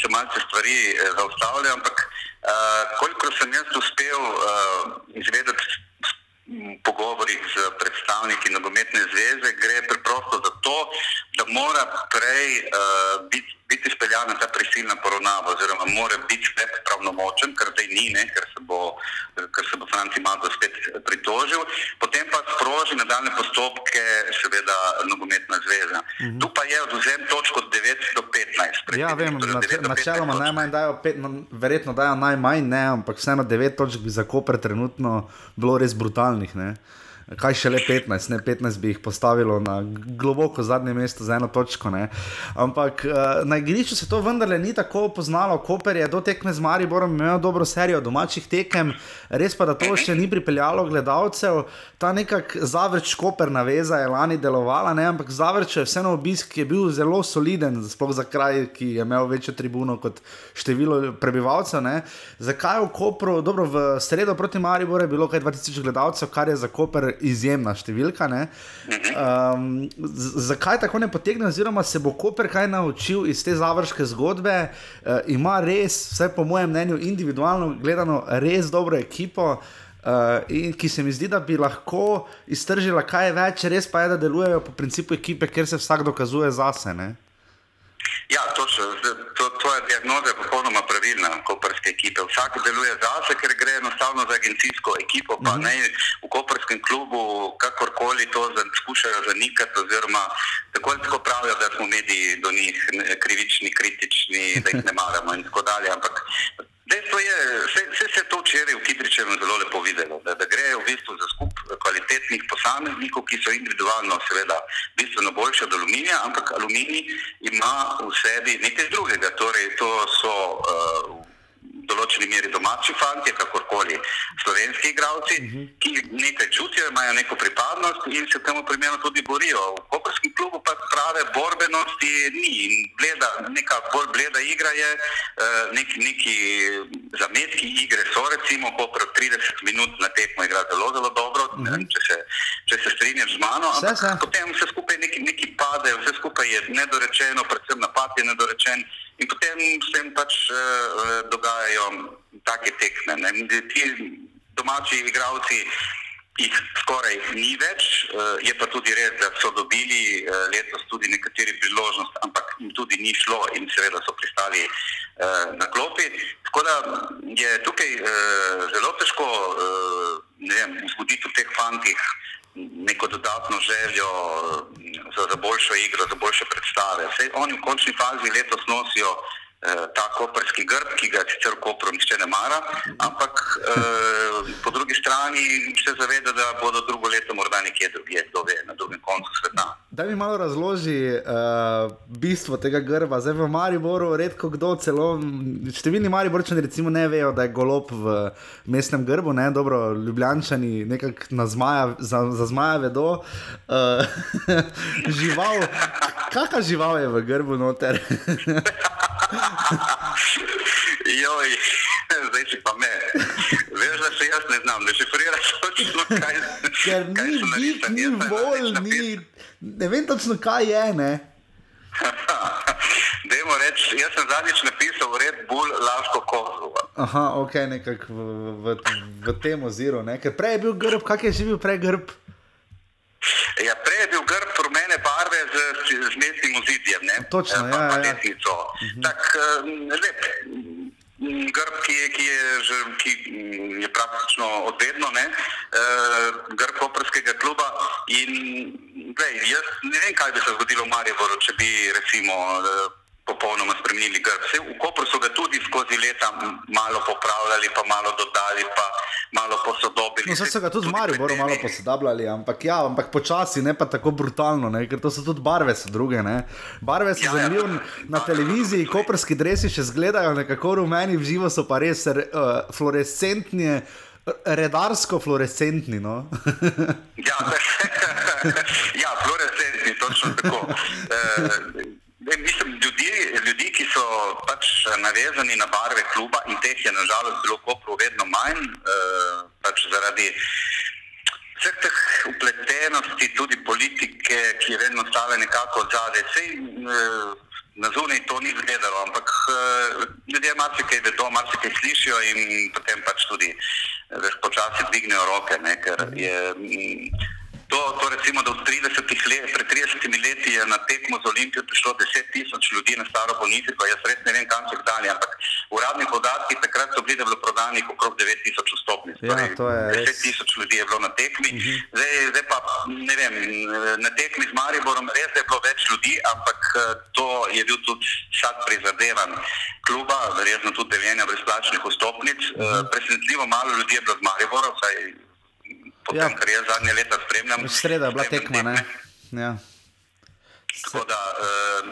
se malce stvari eh, zaustavljajo. Ampak eh, kolikor sem jaz uspel eh, izvedeti pogovorih z predstavniki nogometne zveze, gre preprosto za to, da mora prej uh, biti, biti speljana ta prisilna poravnava, oziroma mora biti sklep pravnomočen, kar zdaj ni, ne, ker se bo, ker se bo Franci Mato spet pritožil, potem pa sproži nadaljne postopke, seveda nogometna zveza. Uh -huh. Tu pa je odvzem točk od 9 do 15. Ja, vem, Torej, nače- 9 do 15 načeloma točk. najmanj dajo, pet, no, verjetno dajo najmanj, ne, ampak vseeno 9 točk bi za Koper trenutno bilo res brutalnih. Ne. Kaj še le 15, ne 15 bi jih postavilo na globoko zadnje mesto za eno točko. Ne. Ampak uh, na igrišču se to vendarle ni tako poznalo. Koper je do tekme z Mariborom imel dobro serijo domačih tekem, res pa da to še ni pripeljalo gledalcev. Ta nekak zavrč Koper naveza je lani delovala, ne, ampak zavrč je vseeno obisk, ki je bil zelo soliden, sploh za kraj, ki je imel večjo tribuno kot število prebivalcev. Ne. Zakaj v Kopru, dobro, v sredo proti Mariboru je bilo kaj 2000 gledalcev, kar je za Koper izjemna številka. ne. Um, zakaj tako ne potegne, oziroma se bo Koper kaj naučil iz te završke zgodbe? Uh, ima res, vsaj po mojem mnenju, individualno gledano, res dobro ekipo. Uh, in ki se mi zdi, da bi lahko iztržila kaj več, res pa je, da delujejo po principu ekipe, kjer se vsak dokazuje zase. Ne? Ja, točno. To, tvoja diagnoza je popolnoma pravilna, koperske ekipe. Vsak deluje zase, ker gre enostavno za agencijsko ekipo, pa naj v koperskem klubu kakorkoli to skušajo zanikati, oziroma tako ali tako pravijo, da smo mediji do njih krivični, kritični, da jih ne maramo in tako dalje. Ampak dejstvo je, vse, se je to včeraj v Kidričevu zelo lepo videlo, da, da gre v bistvu za skup kvalitetnih posameznikov, ki so individualno seveda bistveno boljši od aluminija, ampak aluminij ima v sebi nekaj drugega. Torej, to so uh, v določeni meri domači fanti, kakorkoli slovenski igralci, uh -huh. ki nekaj čutijo, imajo neko pripadnost in se temu primerno tudi borijo. V Koperskem klubu pa prave borbenosti ni. In Bleda, neka bolj bleda igra je, uh, nek, neki zametki igre so, recimo, Koper 30 minut na tekmo igra zelo, zelo dobro, uh -huh. če, se, če se strinjaš z mano. Se, ampak se. Potem vse skupaj neki, neki pade, vse skupaj je nedorečeno, predvsem napad je nedorečen. In potem se jim pač uh, dogajajo take tekme. Ne. Ti domači igralci jih skoraj ni več, uh, je pa tudi res, da so dobili uh, letos tudi nekateri priložnost, ampak jim tudi ni šlo in seveda so pristali uh, na klopi. Tako da je tukaj zelo težko vem, vzbuditi v teh fantih neko dodatno željo za, za boljšo igro, za boljše predstave. Vse oni v končni fazi letos nosijo eh, ta koperski grb, ki ga sicer v Kopru nihče ne mara, ampak eh, po drugi strani se zaveda, da bodo drugo leto morda nekje drugje, kdo ve, na drugem koncu sveta. Da mi malo razloži uh, bistvo tega grba. Zdaj v Mariboru redko kdo celo, številni Mariborčani recimo ne vejo, da je golob v mestnem grbu, ne, dobro, ljubljančani nekako zmaja, za, za zmaja vedo. Uh, žival, kakšna žival je v grbu noter? Joj, zdaj si pa me. Veš, da se jaz ne znam, da šifriraš točno kaj. Ker ni bik, ni vol, ni. Ne vem točno, kaj je. Dajmo reči, jaz sem zadnjič napisal Red Bull Laško Kozovo. Aha, ok, nekako v, v, v tem oziru. Ne? Ker prej je bil grb, kak je že bil prej grb? Ja, prej je bil grb rumene barve z, z mestnim ozidjem. Ne? Točno, pa, ja. pa ja. desnico. Mhm. Tak, lep. Grb, ki je, ki je, že, ki je praktično odvedno, ne, uh, grb operskega kluba. In, glej, jaz ne vem, kaj bi se zgodilo v Mariboru, če bi recimo uh, popolnoma spremenili grb. Vse v Kopru so ga tudi skozi leta malo popravljali, pa malo dodali, pa malo posodobili. No, so ga tudi v Mariboru malo posodabljali, ampak ja, ampak počasi, ne pa tako brutalno, ne, ker to so tudi barve, so druge. Ne. Barve so ja, zanimive ja. na televiziji, koperski dresi še zgledajo nekako rumeni, v živo so pa res uh, fluorescentni. Redarsko fluorescentni. No? ja, ja, fluorescentni, točno tako. E, mislim, ljudi, ljudi, ki so pač navezani na barve kluba in teh je nažalost bilo kopro vedno manj, e, pač zaradi vseh teh upletenosti, tudi politike, ki je vedno stala nekako zadaj. Na zunaj to ni izgledalo, ampak uh, ljudje marsikaj vedo, marsikaj slišijo in potem pač tudi veš, počasi dvignejo roke. Ne, ker je m, to, to recimo, da v 30 let, pred 30 leti je na tekmo z Olimpijo prišlo 10 tisoč ljudi na staro bolnišnico, jaz res ne vem, kam so jih dali, ampak uradni podatki takrat so bili, da je bilo prodanih okrog 9 tisoč vstopnic. Ja, torej, 10 tisoč ljudi je bilo na tekmi, uh -huh. zdaj, zdaj pa ne vem, na tekmi z Mariborom res je bilo več ljudi, ampak to je bil tudi sad prizadevan kluba, verjetno tudi deljenja brezplačnih vstopnic. Uh -huh. Presenetljivo malo ljudi je bilo z Mariborom, saj potem, ja. kar jaz zadnje leta spremljam. Sreda je bila tekma, ne? Ja. Tako da eh,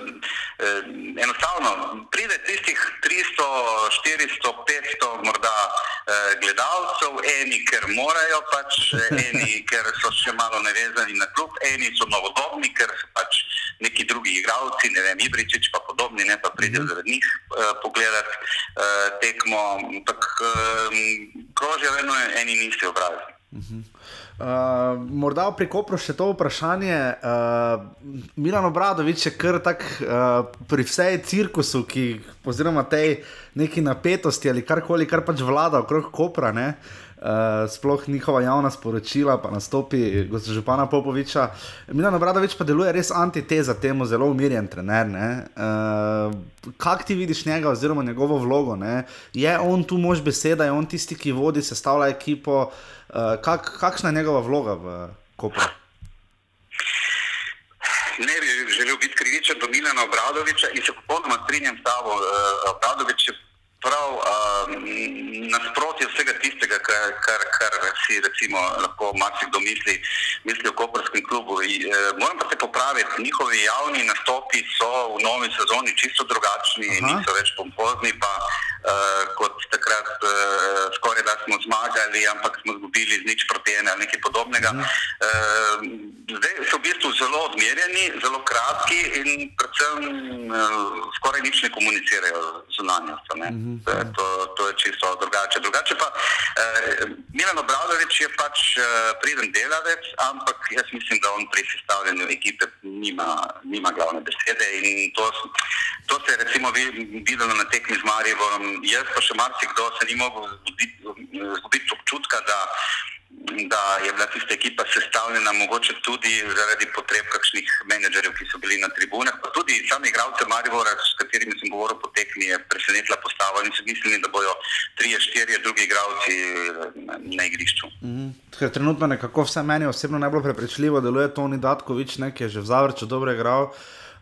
eh, enostavno pride tistih 300, 400, 500 morda eh, gledalcev, eni, ker morajo pač, eni, ker so še malo nevezani na klub, eni so novodobni, ker so pač neki drugi igralci, ne vem, Ibričič pa podobni, ne pa pridejo zaradi njih eh, pogledati eh, tekmo, ampak eh, krožijo vedno eni in isti obrazi. Uh -huh. Uh, morda pri Kopru še to vprašanje. Uh, Milan Obradovič je kar tak uh, pri vsej cirkusu, ki, oziroma tej neki napetosti ali karkoli, kar pač vlada okrog Kopra. Ne? Uh, sploh njihova javna sporočila, pa nastopi Župana Popoviča. Milan Obradovič pa deluje res antiteza temu, zelo umirjen trener. Uh, Kaj ti vidiš njega, oziroma njegovo vlogo? Ne? Je on tu mož beseda, je on tisti, ki vodi, sestavlja ekipo. Uh, kak, kakšna je njegova vloga v Kopru? Ne bi želel biti krivičen do Milana Obradoviča in se popolnoma strinjam s tabo. Uh, Obradovič je prav uh, nasprotje vsega tistega, kar, kar, kar si recimo, lahko marsikdo misli, misli o Koprskem klubu. I, uh, moram pa se popraviti, njihovi javni nastopi so v novi sezoni čisto drugačni, Aha. niso več pompozni, pa uh, kot takrat uh, skoraj da smo zmagali, ampak smo izgubili z nič proti ena ali nekaj podobnega. Uh, zdaj so v bistvu zelo odmerjeni, zelo kratki in predvsem uh, skoraj nič ne komunicirajo zunanjost. To, to je čisto drugače. Drugače pa eh, Milan Obradovič je pač eh, priden delavec, ampak jaz mislim, da on pri sestavljanju ekipe nima, nima glavne besede. In to, to se je recimo videlo na tekmi z Mariborom. Jaz pa še marsikdo se ni mogel zgubiti občutka, da da je bila tista ekipa sestavljena mogoče tudi zaradi potreb kakšnih menedžerjev, ki so bili na tribunah, pa tudi sami igralce Maribora, s katerimi sem govoril po tekmi, je presenetila postava in so mislili, da bojo trije, štirje drugi igralci na, na igrišču. Mm -hmm. Trenutno nekako vse meni osebno najbolj prepričljivo deluje Toni Datkovič, ne, ki je že v Zavrču dobro igral.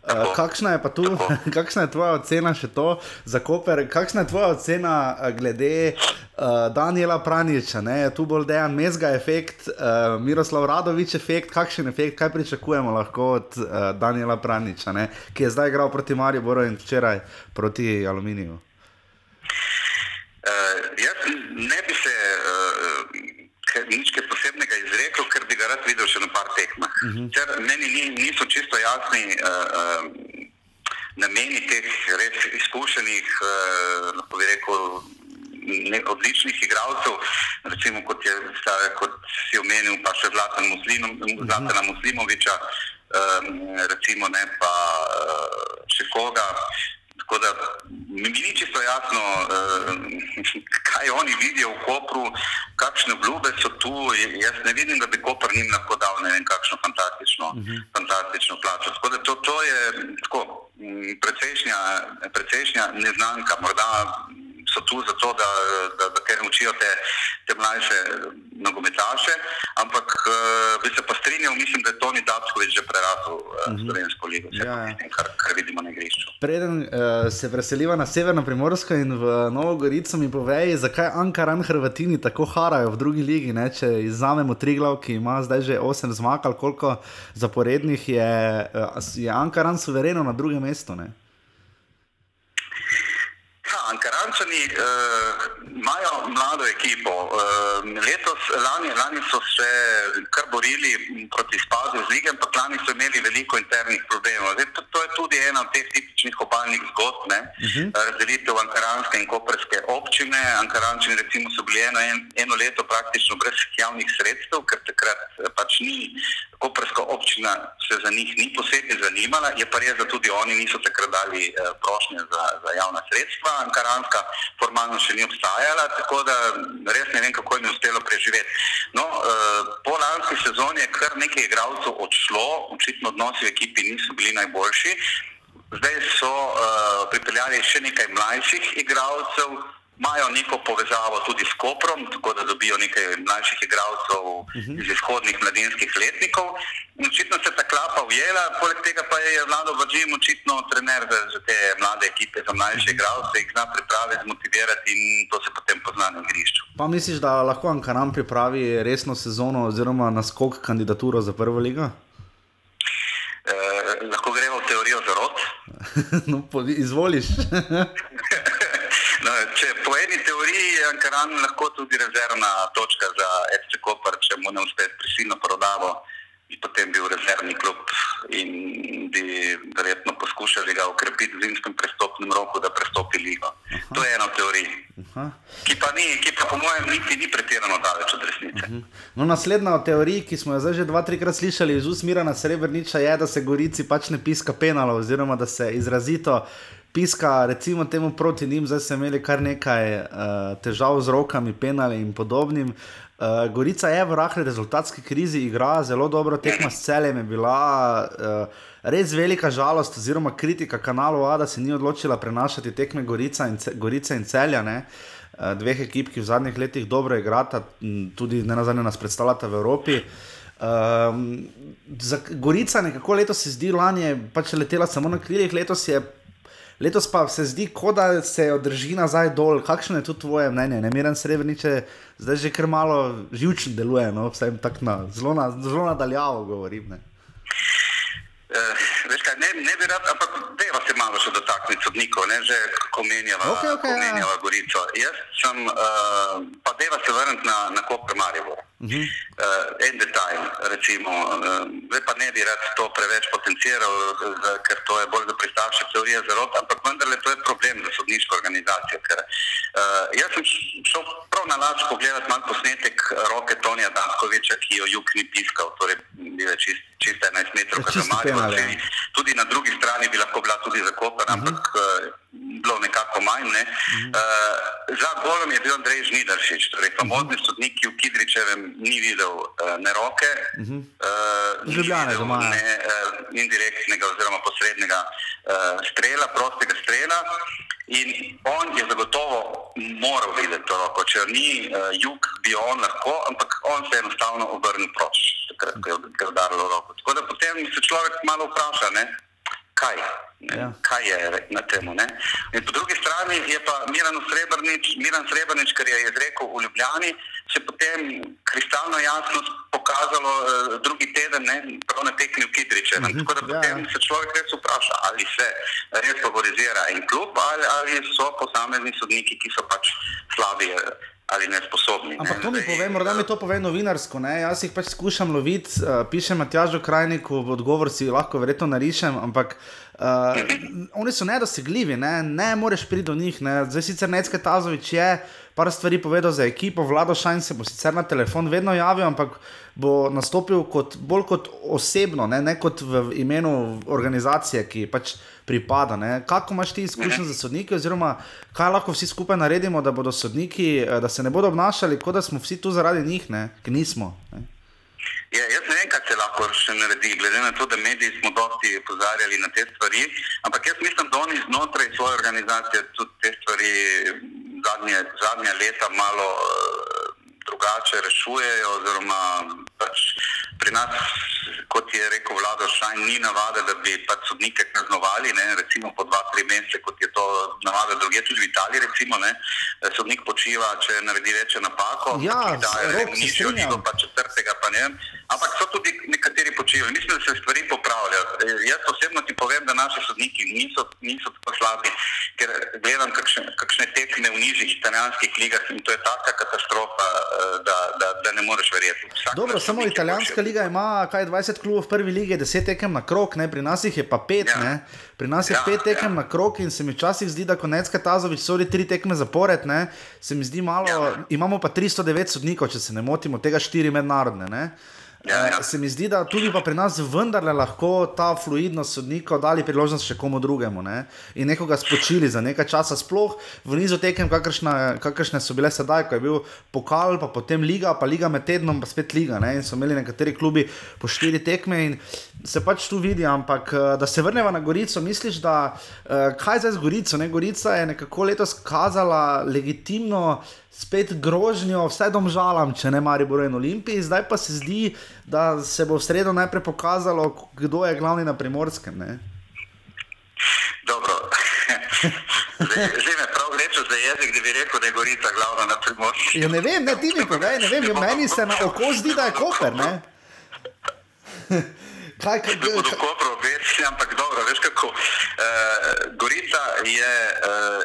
Uh, kakšna je tu, kakšna je tvoja ocena še to za Koper? Kakšna je tvoja ocena uh, glede uh, Daniela Praniča? Ne? Tu bolj dejan mezga efekt, uh, Miroslav Radovič efekt, kakšen efekt, kaj pričakujemo lahko od uh, Daniela Praniča, ne? ki je zdaj igral proti Mariboru in včeraj proti Aluminiju? Uh, jaz ne bi se uh, nič posebnega izrekel, ker bi ga rad videl še na par tekmah. Uh -huh. Ker meni ni, niso čisto jasni uh, uh, nameni teh res izkušenih, uh, lahko bi rekel, ne, odličnih igralcev, recimo kot, je, kot si omenil, pa še Zlatan Muslim, uh -huh. Zlatana Muslimoviča, um, recimo ne pa uh, še koga. Tako da mi ni čisto jasno, uh, kaj oni vidijo v Kopru, kakšne obljube so tu. Jaz ne vidim, da bi Koper njim lahko dal ne vem, kakšno fantastično, uh -huh. fantastično plačo. Tako da to, to je tako, precejšnja, precejšnja neznanka. Morda so tu zato, da, da, da ker učijo te, te mlajše nogometaše, ampak uh, bi se pa strinjal, mislim, da je Toni Dabskovič že prerasel uh, uh -huh. slovensko ligo, ja. tem, kar, kar vidimo na igrišču. Preden uh, se preseliva na severno primorsko in v Novo Gorico, mi povej, zakaj Ankaran Hrvatini tako harajo v drugi ligi, ne? če izzamemo tri glav, ki ima zdaj že osem zmag, koliko zaporednih je, je Ankaran suvereno na drugem mestu. Ne? Ankarančani imajo uh, mlado ekipo. Uh, letos, lani, lani so se kar borili proti spadu z lige, ampak lani so imeli veliko internih problemov. Zdaj, to, to je tudi ena od teh tipičnih obaljnih zgodb, uh -huh. razdelitev ankaranske in koperske občine. Ankarančani recimo so bili eno, en, eno leto praktično brez javnih sredstev, ker takrat pač ni. Koperska občina se za njih ni posebej zanimala, je pa res, da tudi oni niso takrat dali eh, prošnje za, za javna sredstva. Ankaranska formalno še ni obstajala, tako da res ne vem, kako jim je uspelo preživeti. No, eh, po lanski sezoni je kar nekaj igralcev odšlo, očitno odnosi v ekipi niso bili najboljši. Zdaj so eh, pripeljali še nekaj mlajših igralcev imajo neko povezavo tudi s Koprom, tako da dobijo nekaj mlajših igralcev uh -huh. iz izhodnih mladinskih letnikov. Očitno se ta klapa ujela, poleg tega pa je Vlado Vajim očitno trener za, za te mlade ekipe, za mlajše igralce, jih zna pripraviti, zmotivirati in to se potem pozna na igrišču. Pa misliš, da lahko Ankaram pripravi resno sezono oziroma naskok kandidaturo za prvo ligo? Eh, lahko gremo v teorijo zarot. no, izvoliš. No, če po eni teoriji je Ankaran lahko tudi rezervna točka za FC Koper, če mu ne uspe prisilno prodavo, bi potem bil rezervni klub in bi verjetno poskušali ga ukrepiti v zimskem prestopnem roku, da prestopi ligo. Aha. To je ena teorija. Ki pa, ni, ki pa po mojem niti ni pretirano daleč od resnice. Uh -huh. no, naslednja od teorij, ki smo jo zdaj že dva, trikrat slišali iz usmira na Srebrniča, je, da se Gorici pač ne piska penalo, oziroma da se izrazito piska, recimo temu proti njim, zdaj so imeli kar nekaj uh, težav z rokami, penali in podobnim. Uh, Gorica je v rahli rezultatski krizi, igra zelo dobro, tekma s celem je bila uh, res velika žalost, oziroma kritika kanalu A, da se ni odločila prenašati tekme Gorica in, Gorica in celja. Ne? Dveh ekip, ki v zadnjih letih dobro igrata, tudi ne nazadnje nas predstavljata v Evropi. Um, za Gorica nekako letos se zdi, lani je pač letela samo na krilih, letos je Letos pa se zdi, kot da se jo drži nazaj dol. Kakšno je tu tvoje mnenje? Ne miren srebrniče, zdaj že kar malo živčno deluje, no? vsem tako na zelo, na, zelo nadaljavo govorim. Ne? Uh, veš kaj, ne, ne bi rad, ampak deva se malo še dotakniti sodnikov, ne že ko menjava, okay, okay, ko menjava ja. Gorico. Jaz sem, uh, pa deva se vrniti na, na Koper Marijo. Uh -huh. uh, en detajl, recimo, uh, pa ne bi rad to preveč potenciral, uh, ker to je bolj za pristavše teorije zarot, ampak vendarle to je problem za sodniško organizacijo. Ker, uh, jaz sem šel prav na lač pogledati malo posnetek roke Tonija Dankoviča, ki jo jug ni piskal, torej bil je čist, čist 11 metrov, kar je malo. Tudi na drugi strani bi lahko bila tudi zakopan, uh -huh. ampak uh, bilo nekako manj. Ne. Uh za golom je bil Andrej Žnidaršič, torej famozni uh -huh. sodnik, ki v Kidričevem ni videl uh, ne roke, uh -huh. uh, Ljubljane, videl, ne uh, indirektnega oziroma posrednega uh, strela, prostega strela. In on je zagotovo moral videti to roko, če ni uh, jug, bi on lahko, ampak on se je enostavno obrnil proč, takrat, ko je udarilo roko. Tako da potem se človek malo vpraša, ne, kaj. Ja. Kaj je na tem? Po drugi strani je pa Miran Srebrenic, Miran Srebrenic kar je izrekel v Ljubljani, se potem kristalno jasno pokazalo uh, drugi teden, prav na tekmi v Kidriče. Mm -hmm. Tako da potem ja. se človek res vpraša, ali se res favorizira en klub ali, ali so posamezni sodniki, ki so pač slabi. Ali ne sposobni. Ampak ne? to mi pove, morda mi to pove novinarsko. Ne? Jaz jih pač skušam loviti, uh, pišem Matjažu Krajniku, v odgovor si lahko verjetno narišem, ampak uh, oni so nedosegljivi, ne, ne moreš priti do njih. Ne? Zdaj sicer Necke Tazovič je par stvari povedal za ekipo, vlado Šajn se bo sicer na telefon vedno javil, ampak bo nastopil kot, bolj kot osebno, ne, ne kot v imenu organizacije, ki pač pripada. Ne. Kako imaš ti izkušnje za sodnike, oziroma kaj lahko vsi skupaj naredimo, da bodo sodniki, eh, da se ne bodo obnašali, kot da smo vsi tu zaradi njih, ki nismo. Ne. Ja, jaz ne vem, kaj se lahko še naredi, glede na to, da mediji smo dosti opozarjali na te stvari. Ampak jaz mislim, da oni znotraj svoje organizacije tudi te stvari zadnje, zadnje leta malo uh, drugače rešujejo. Oziroma, pač pri nas, kot je rekel Vlado Šajn, ni navade, da bi pač sodnike kaznovali, ne, recimo po dva, tri mesece, kot je to navada druge, tudi v Italiji. Recimo, ne, sodnik počiva, če naredi več napako. Ja, da je od tega, pa četrtega, pa ne. Ampak so tudi nekateri počivali. Mislim, da se stvari popravljajo. E, jaz osebno ti povem, da naši sodniki niso, niso tako slabi, ker gledam kakšne, kakšne tekme v nižjih italijanskih ligah in to je taka katastrofa, da, da, da ne moreš verjeti. Vsak Dobro, samo italijanska liga ima kaj 20 klubov v prvi lige, 10 tekem na krok, ne? pri nas jih je pa 5. Ja. Pri nas je ja, pet tekem ja. na krok in se mi včasih zdi, da konecka Tazovič so tri tekme zapored, ne? se mi zdi malo, ja. imamo pa 309 sodnikov, če se ne motimo, tega štiri mednarodne. Ne? Ja, ja. Se mi zdi, da tudi pri nas vendarle lahko ta fluidnost sodnikov dali priložnost še komu drugemu ne? in nekoga spočili za nekaj časa, sploh v nizu tekem, kakršne, kakršne so bile sedaj, ko je bil pokal, pa potem liga, pa liga med tednom, pa spet liga. Ne? In so imeli nekateri klubi po štiri tekme in se pač tu vidi. Ampak da se vrnemo na Gorico, misliš, da kaj zdaj z Gorico? Ne? Gorica je nekako letos kazala legitimno spet grožnjo, vse domžalam, če ne mari bojo in olimpiji. Zdaj pa se zdi, da se bo v sredo najprej pokazalo, kdo je glavni na primorskem. Ne? Dobro. Že me prav rečeš za jezik, da bi rekel, da je Gorica glavna na primorskem. Ja, ne vem, ne ti mi povej, ne vem, meni se na oko zdi, da je koper. Kaj, kaj, kaj, kaj? Dobro, veš, ampak dobro, veš kako. Uh, Gorica je uh,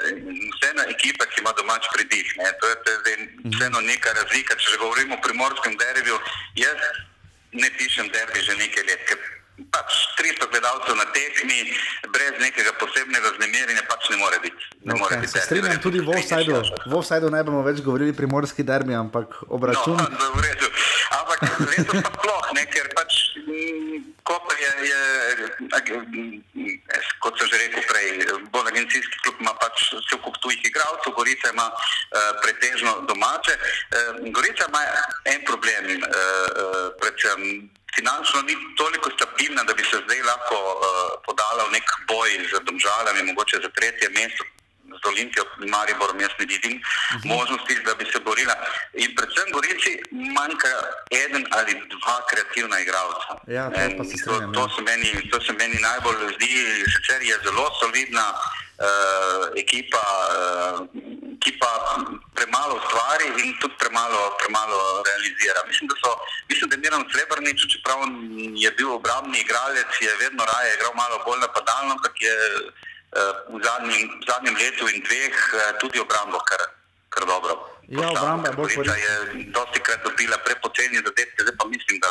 vseeno ekipa, ki ima domač pridih. Ne? To je mhm. vseeno neka razlika. Če že govorimo o primorskem derbiju, jaz ne pišem derbi že nekaj let. Pač 300 gledalcev na tekmi, brez nekega posebnega znemirjenja, pač ne more biti. Ne okay, more biti se strinjam tudi v offsajdu. V offsajdu ne bomo več govorili primorski derbi, ampak obračun. No. Ampak letos pa sploh, ne, ker pač Koper je, je, kot sem že rekel prej, bolj agencijski klub, ima pač vse kup tujih igralcev, Gorica ima uh, pretežno domače. Uh, Gorica ima en problem, uh, uh, predvsem finančno ni toliko stabilna, da bi se zdaj lahko uh, podala v nek boj z domžalami, mogoče za tretje mesto, z Olimpijo, Mariborom, jaz ne vidim uh -huh. možnosti, da bi se borila. In predvsem Gorici manjka eden ali dva kreativna igralca. Ja, to, to, to, se meni, to se meni najbolj zdi, sicer je zelo solidna uh, ekipa, uh, ki pa premalo ustvari in tudi premalo, premalo realizira. Mislim, da, so, mislim, da je Miran Srebrnič, čeprav je bil obrambni igralec, je vedno raje igral malo bolj napadalno, ampak je v zadnjem, v zadnjem letu in dveh eh, tudi obrambo kar, kar dobro. Ja, obramba je bolj koristna. je dosti krat dobila prepoceni zadetke, zdaj pa mislim, da,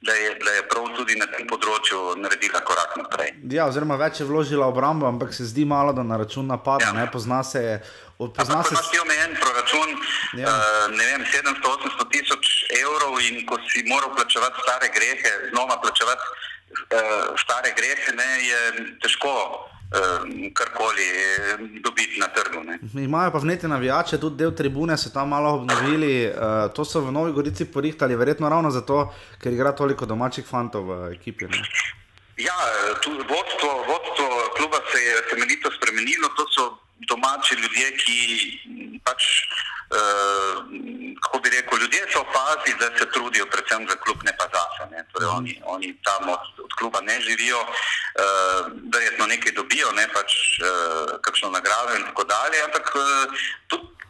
da, je, da je prav tudi na tem področju naredila korak naprej. Ja, oziroma več je vložila obrambo, ampak se zdi malo, da na račun napada, ja. ne pozna se. Pozna se ti omejen proračun, ja. uh, ne vem, 700-800 tisoč evrov in ko si moral plačevati stare grehe, znova plačevati uh, stare grehe, ne, je težko karkoli eh, dobiti na trgu. Ne. Imajo pa vnete navijače, tudi del tribune so tam malo obnovili. Uh, to so v Novi Gorici porihtali, verjetno ravno zato, ker igra toliko domačih fantov v ekipi. Ne. Ja, tudi vodstvo, vodstvo kluba se je temeljito spremenilo. To so domači ljudje, ki pač. Uh, kako bi rekel, ljudje so opazili, da se trudijo predvsem za klub, ne pa zase. Ne. Torej Mhm. oni, oni tam od, od kluba ne živijo, uh, verjetno nekaj dobijo, ne pač uh, kakšno nagrado in tako dalje, ampak uh, tudi eh,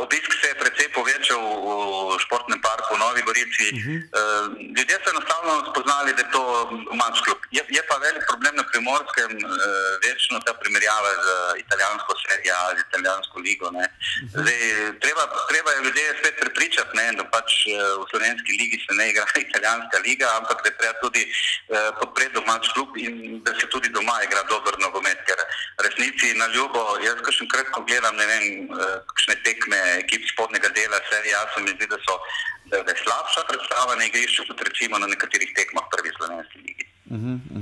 Obisk se je precej povečal v športnem parku v Novi Gorici. Uh -huh. uh, ljudje so enostavno spoznali, da je to manjš klub. Je, je pa velik problem na primorskem, uh, večno ta primerjava z italijansko serijo ali italijansko ligo. Uh -huh. Zdaj, treba, treba je ljudje spet prepričati, ne, da pač v slovenski ligi se ne igra italijanska liga, ampak da treba tudi podpreti domač klub in da se tudi doma igra dober nogomet. Ker resnici na ljubo, jaz kakšen krat, ko gledam, ne vem, kakšne tekme ekip spodnega dela serije, se mi zdi, da, so, da je slabša predstava na igrišču kot recimo na nekaterih tekmah prvi slovenski ligi. Uh -huh, uh -huh.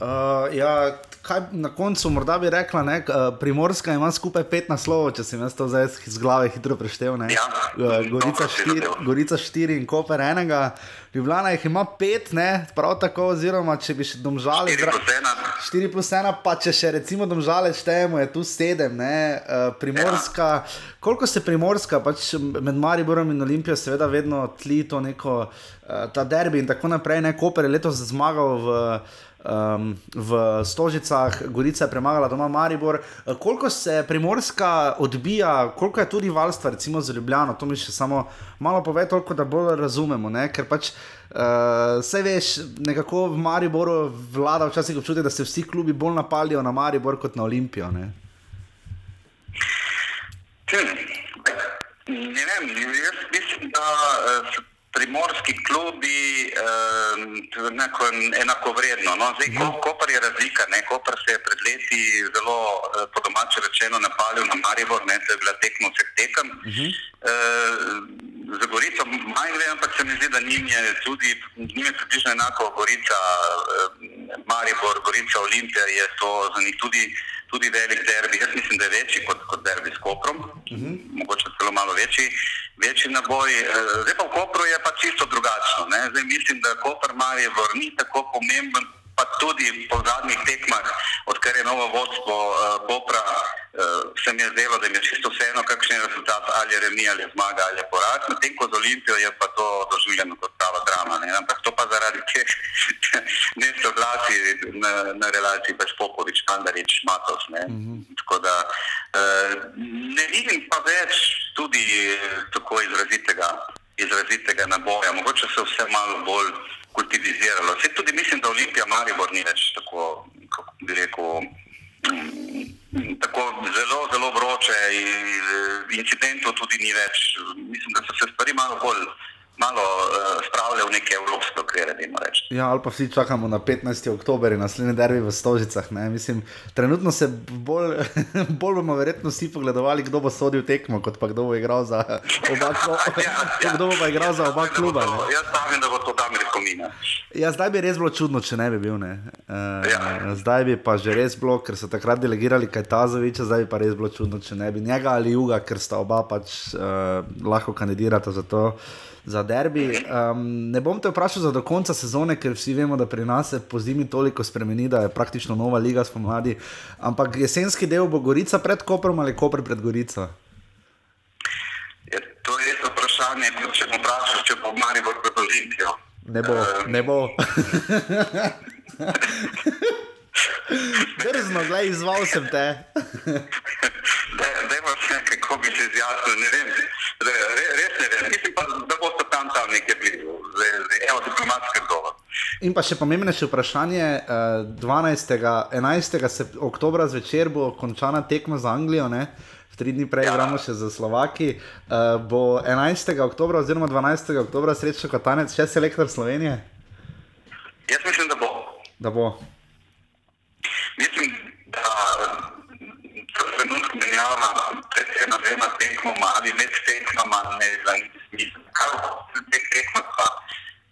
Uh, ja, kaj, na koncu morda bi rekla, da Primorska ima skupaj pet naslovov, če sem jaz to zdaj iz glave hitro preštel. Ja, uh, Gorica, štir, Gorica štiri in Koper enega, Ljubljana jih ima pet, ne? prav tako, oziroma če bi še domžali. 4 plus 1. 4 plus 1, pa če še recimo domžale štejemo, je tu 7, uh, Primorska. Ja. Koliko se Primorska, pač med Mariborom in Olimpijo, seveda vedno tli to neko, uh, ta derbi in tako naprej, ne Koper je letos zmagal v um, v Stožicah, Gorica je premagala doma Maribor. Koliko se primorska odbija, koliko je tudi valstva, recimo za Ljubljano, to mi še samo malo pove, toliko da bolj razumemo. Ne? Ker pač uh, vse veš, nekako v Mariboru vlada včasih občutek, da se vsi klubi bolj napalijo na Maribor kot na Olimpijo. Ne? Hmm. Ne vem, jaz mislim, da uh, primorski klubi uh, neko enako vredno. No? Zdaj, ko, Koper je razlika, ne? Koper se je pred leti zelo, uh, po domače rečeno, napalil na Maribor, ne? to je bila tekmo vseh tekem. Uh -huh. uh, za Gorico manj vem, ampak se mi zdi, da njim je tudi, njim je približno enako Gorica, uh, Maribor, Gorica, Olimpija, je to za njih tudi, tudi velik derbi. Jaz mislim, da je večji kot, kot derbi s Koprom, uh -huh. mogoče celo malo večji večji naboj. Zdaj pa v Kopru je pa čisto drugačno. Ne? Zdaj mislim, da Koper Maribor ni tako pomemben, pa tudi po zadnjih tekmah, odkar je novo vodstvo uh, Kopra, uh, se mi je zdelo, da jim je čisto vseeno, kakšen je rezultat, ali je remi, ali je zmaga, ali je poraz. Medtem ko z Olimpijo je pa to doživljeno kot prava drama. Ne? Ampak to pa zaradi teh nesoglasij na, na relaciji pač Popovič, Mandarič, Matos. Ne? Mm -hmm. Tako da uh, ne vidim pa več tudi tako izrazitega, izrazitega naboja. Mogoče se vse malo bolj kultiviziralo. Vse tudi mislim, da Olimpija Maribor ni več tako, kako bi rekel, tako zelo, zelo vroče in incidentov tudi ni več. Mislim, da so se stvari malo bolj malo uh, neke evropske okvire. Ja, ali pa vsi čakamo na 15. oktober in naslednji derbi v Stožicah. Ne? Mislim, trenutno se bolj, bolj bomo verjetno vsi pogledovali, kdo bo sodil tekmo, kot pa kdo bo igral za oba, ja, ja. Kdo bo pa igral za oba kluba. To, jaz pravim, da bo to Damir Komina. Ja, zdaj bi res bilo čudno, če ne bi bil. Ne? Uh, ja. Zdaj bi pa že res bilo, ker so takrat delegirali Kajtazoviča, zdaj bi pa res bilo čudno, če ne bi njega ali Juga, ker sta oba pač uh, lahko kandidirata za to za derbi. Um, ne bom te vprašal za do konca sezone, ker vsi vemo, da pri nas se po zimi toliko spremeni, da je praktično nova liga spomladi. Ampak jesenski del bo Gorica pred Koprom ali Koper pred Gorico? Je, to je res vprašanje, če bom vprašal, če bo Maribor pred Olimpijo. Ne bo, um, ne bo. Drzno, gledaj, izval sem te. Dajmo se, kako bi se izjasnil, ne vem, re, res ne vem. Mislim pa, nekje blizu, evo, diplomatski odgovor. In pa še pomembnejše vprašanje, 12. 11. oktobra zvečer bo končana tekma za Anglijo, ne? Tri dni prej igramo ja. še za Slovaki. Uh, bo 11. oktober oziroma 12. oktober srečo Katanec, še selektor Slovenije? Jaz mislim, da bo. Da bo. Mislim, da se trenutno menjava pred ena, dvema tekmoma ali med tekmama, ne smisel. Kaj bo v teh tekmah, pa,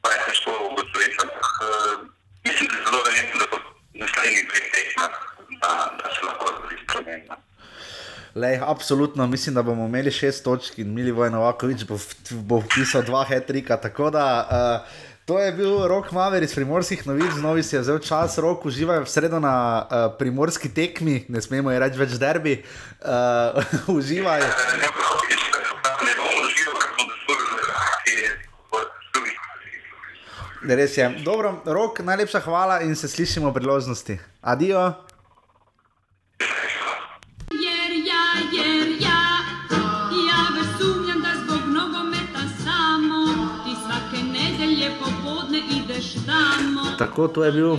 pa je težko ugotoviti. Uh, mislim, da je zelo verjetno, da bo naslednjih dveh tekmah, da, da se lahko zgodi sprememba. Lej, absolutno, mislim, da bomo imeli šest točk in Mili Vojnovakovič bo, bo vpisal dva hetrika. Tako da uh, To je bil rok Maver iz primorskih novic, znovi si je vzel čas, rok uživaj v sredo na uh, primorski tekmi, ne smemo ji reči več derbi. Uh, uživaj. Res je. Dobro, rok, najlepša hvala in se slišimo priložnosti. Adijo. Tako, to je bil.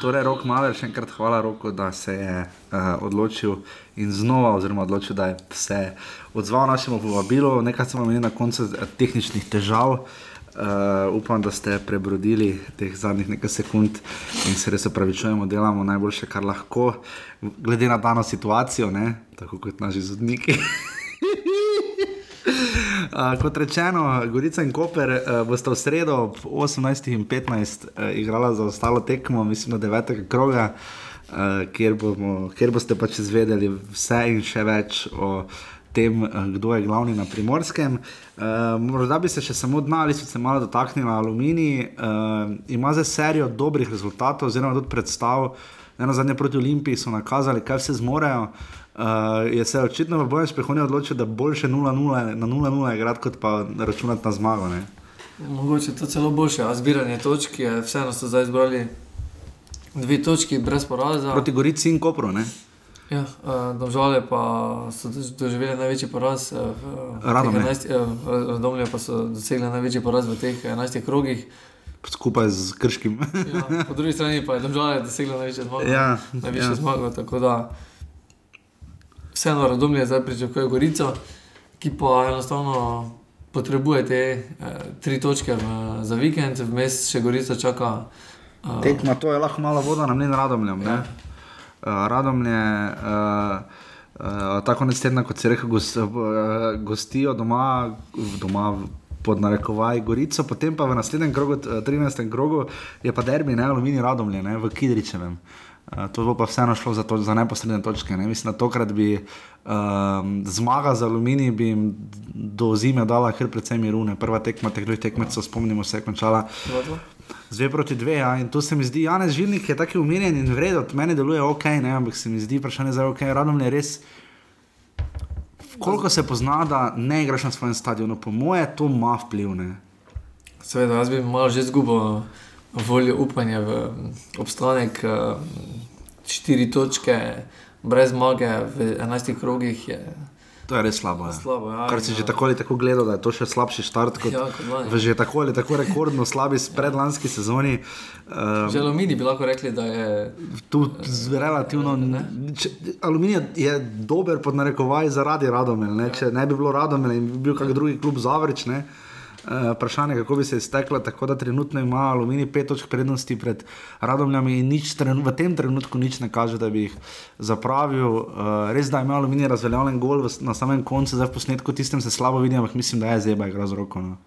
Torej, rok Maler, še enkrat hvala roku, da se je uh, odločil in znova, oziroma odločil, da je se odzval našemu povabilu. Nekaj smo imeli na koncu eh, tehničnih težav. Uh, upam, da ste prebrodili teh zadnjih nekaj sekund in se res opravičujemo, delamo najboljše, kar lahko, glede na dano situacijo, ne? tako kot naši zodniki. Uh, kot rečeno, Gorica in Koper uh, bosta v sredo ob 18 in 15 uh, igrala za ostalo tekmo, mislim, da 9. kroga, uh, kjer, bomo, kjer boste pač izvedeli vse in še več o tem, kdo je glavni na primorskem. Uh, morda bi se še samo dna ali se malo dotaknila Aluminij. Uh, ima za serijo dobrih rezultatov, oziroma tudi predstav. Eno zadnje proti Olimpiji so nakazali, kaj vse zmorejo. Uh, je se očitno v boju s prihodnjo odločil, da boljše 0-0 na 0-0 igrati, kot pa računati na zmago. Ne? Mogoče to celo boljše, a zbiranje točk je vseeno so zdaj zbrali dve točki brez poraza. Proti Gorici in Kopru. Ne? Ja, uh, Domžale pa so dož- doživeli največji poraz. Uh, Radomlje. teh 11 Uh, Radomlje pa so dosegli največji poraz v teh 11 krogih. Skupaj z Krškim. Ja, po drugi strani pa je Domžale doseglo največjo zmago. Ja, največjo ja. zmago. Tako da vseeno Radomlje zdaj pričakuje Gorico, ki pa enostavno potrebuje te uh, tri točke v, za vikend, vmes še Gorica čaka. Uh, Tekma, to je lahko malo voda na mlin Radomljem. Ja. Uh, Radomlje, uh, uh, tako konec tedna, kot se reče, gost, uh, gostijo doma, doma v- pod narekovaj Gorico, potem pa v naslednjem krogu, t- 13. krogu, je pa derbi, ne aluminij Radomlje, ne, v Kidričevem. Uh, to bo pa vseeno šlo za, to, za neposredne točke. Ne. Mislim, da tokrat bi um, zmaga za aluminij bi jim do zime dala kar precej mirune. Prva tekma teh dveh tekmecev, spomnimo se, je končala. Z dve proti dve, ja. in to se mi zdi, Janez Žilnik je tako umirjen in vredno, od mene deluje ok, ne, ampak se mi zdi vprašanje za ok, radom je res. Koliko se pozna, da ne igraš na svojem stadionu, po moje to ima vpliv. Ne? Seveda, jaz bi malo že izgubil voljo upanja v obstanek. Štiri točke brez zmage v 11 krogih je To je res slabo. Ja. slabo. Ja, Kar si že eh, tako ali tako gledal, da je to še slabši štart kot Ja, kot v že tako ali tako rekordno slabi predlanski sezoni. Uh, Že Alumini bi lahko rekli, da je tu relativno. Če, aluminij je dober pod narekovaj zaradi Radomel. Ne? Če ne bi bilo Radomel in bi bil kak drugi klub Zavrič, ne? Uh, vprašanje, kako bi se iztekla, tako da trenutno ima Aluminij pet točk prednosti pred Radomljami in nič, trenu, v tem trenutku nič ne kaže, da bi jih zapravil. Uh, res da ima Aluminij razveljavljen gol v, na samem koncu, zdaj v posnetku tistem se slabo vidi, ampak mislim, da je zeba igra z roko. No.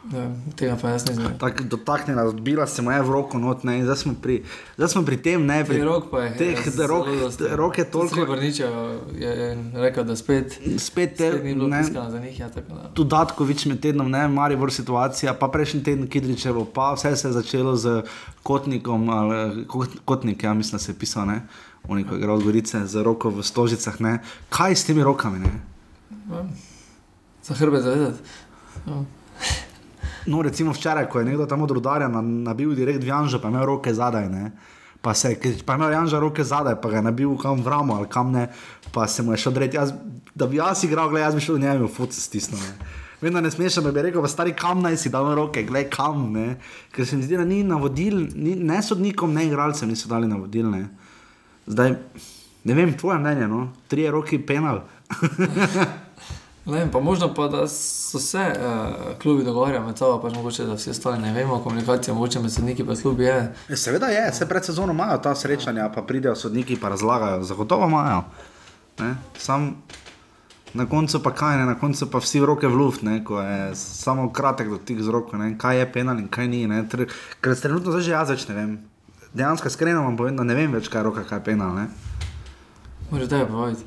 Ja, tega pa jaz ne znam. Tako dotaknjena, odbila se mu je v roko not, ne, zdaj smo pri, zdaj smo pri tem, ne, pri Pri rok pa je. teh ja, rok, rok je toliko. Srebrniča je, je rekel, da spet, Spet te, spet ni bilo ne, piskano za njih. Ja, tako da. Dodatkovič med tednom, ne, Maribor situacija, pa prejšnji teden Kidričevo, pa vse se je začelo z Kotnikom, ali Kot- Kotnik, ja mislim, da se je pisal, ne, Uniko je igral Gorice z roko v Stožicah, ne. Kaj s temi rokami, ne? Za hrbe zavedati. Ja. No, recimo včeraj, ko je nekdo tam od rudarja na- nabil direkt v Janžo, pa je imel roke zadaj, ne. Pa, se, pa je imel Janža roke zadaj, pa ga je nabil kam v ramo ali kam ne, pa se mu je šel. Jaz, da bi jaz igral, gledaj, jaz bi šel v njemu, foto stisnil. Ne. Vem, da ne smeš, da bi rekel, stari kam naj si dal roke, gledaj kam, ne. Ker se mi zdi, da ni navodil, ni, ne sodnikom, ne igralcem niso dali navodil, ne. Zdaj, ne vem, tvoje mnenje, no, trije roki penal. Ne vem, pa možno pa, da so se uh, klubi dogovarjali med sabo, pač mogoče, da vsi ostali ne vemo, komunikacija mogoče med sodniki pa klubi je. Ja, Seveda je, vse pred sezono imajo ta srečanja, pa pridejo sodniki in razlagajo, zagotovo imajo. Ne? Sam na koncu pa kaj, ne? na koncu pa vsi roke v luft, ne? ko je samo kratek dotik z roko, ne? kaj je penal in kaj ni. ne. Tr- Ker trenutno zdaj že jaz več ne vem. Dejansko iskreno vam povem, da ne vem več, kaj je roka, kaj je penal. Ne? Moraš tebe povedati.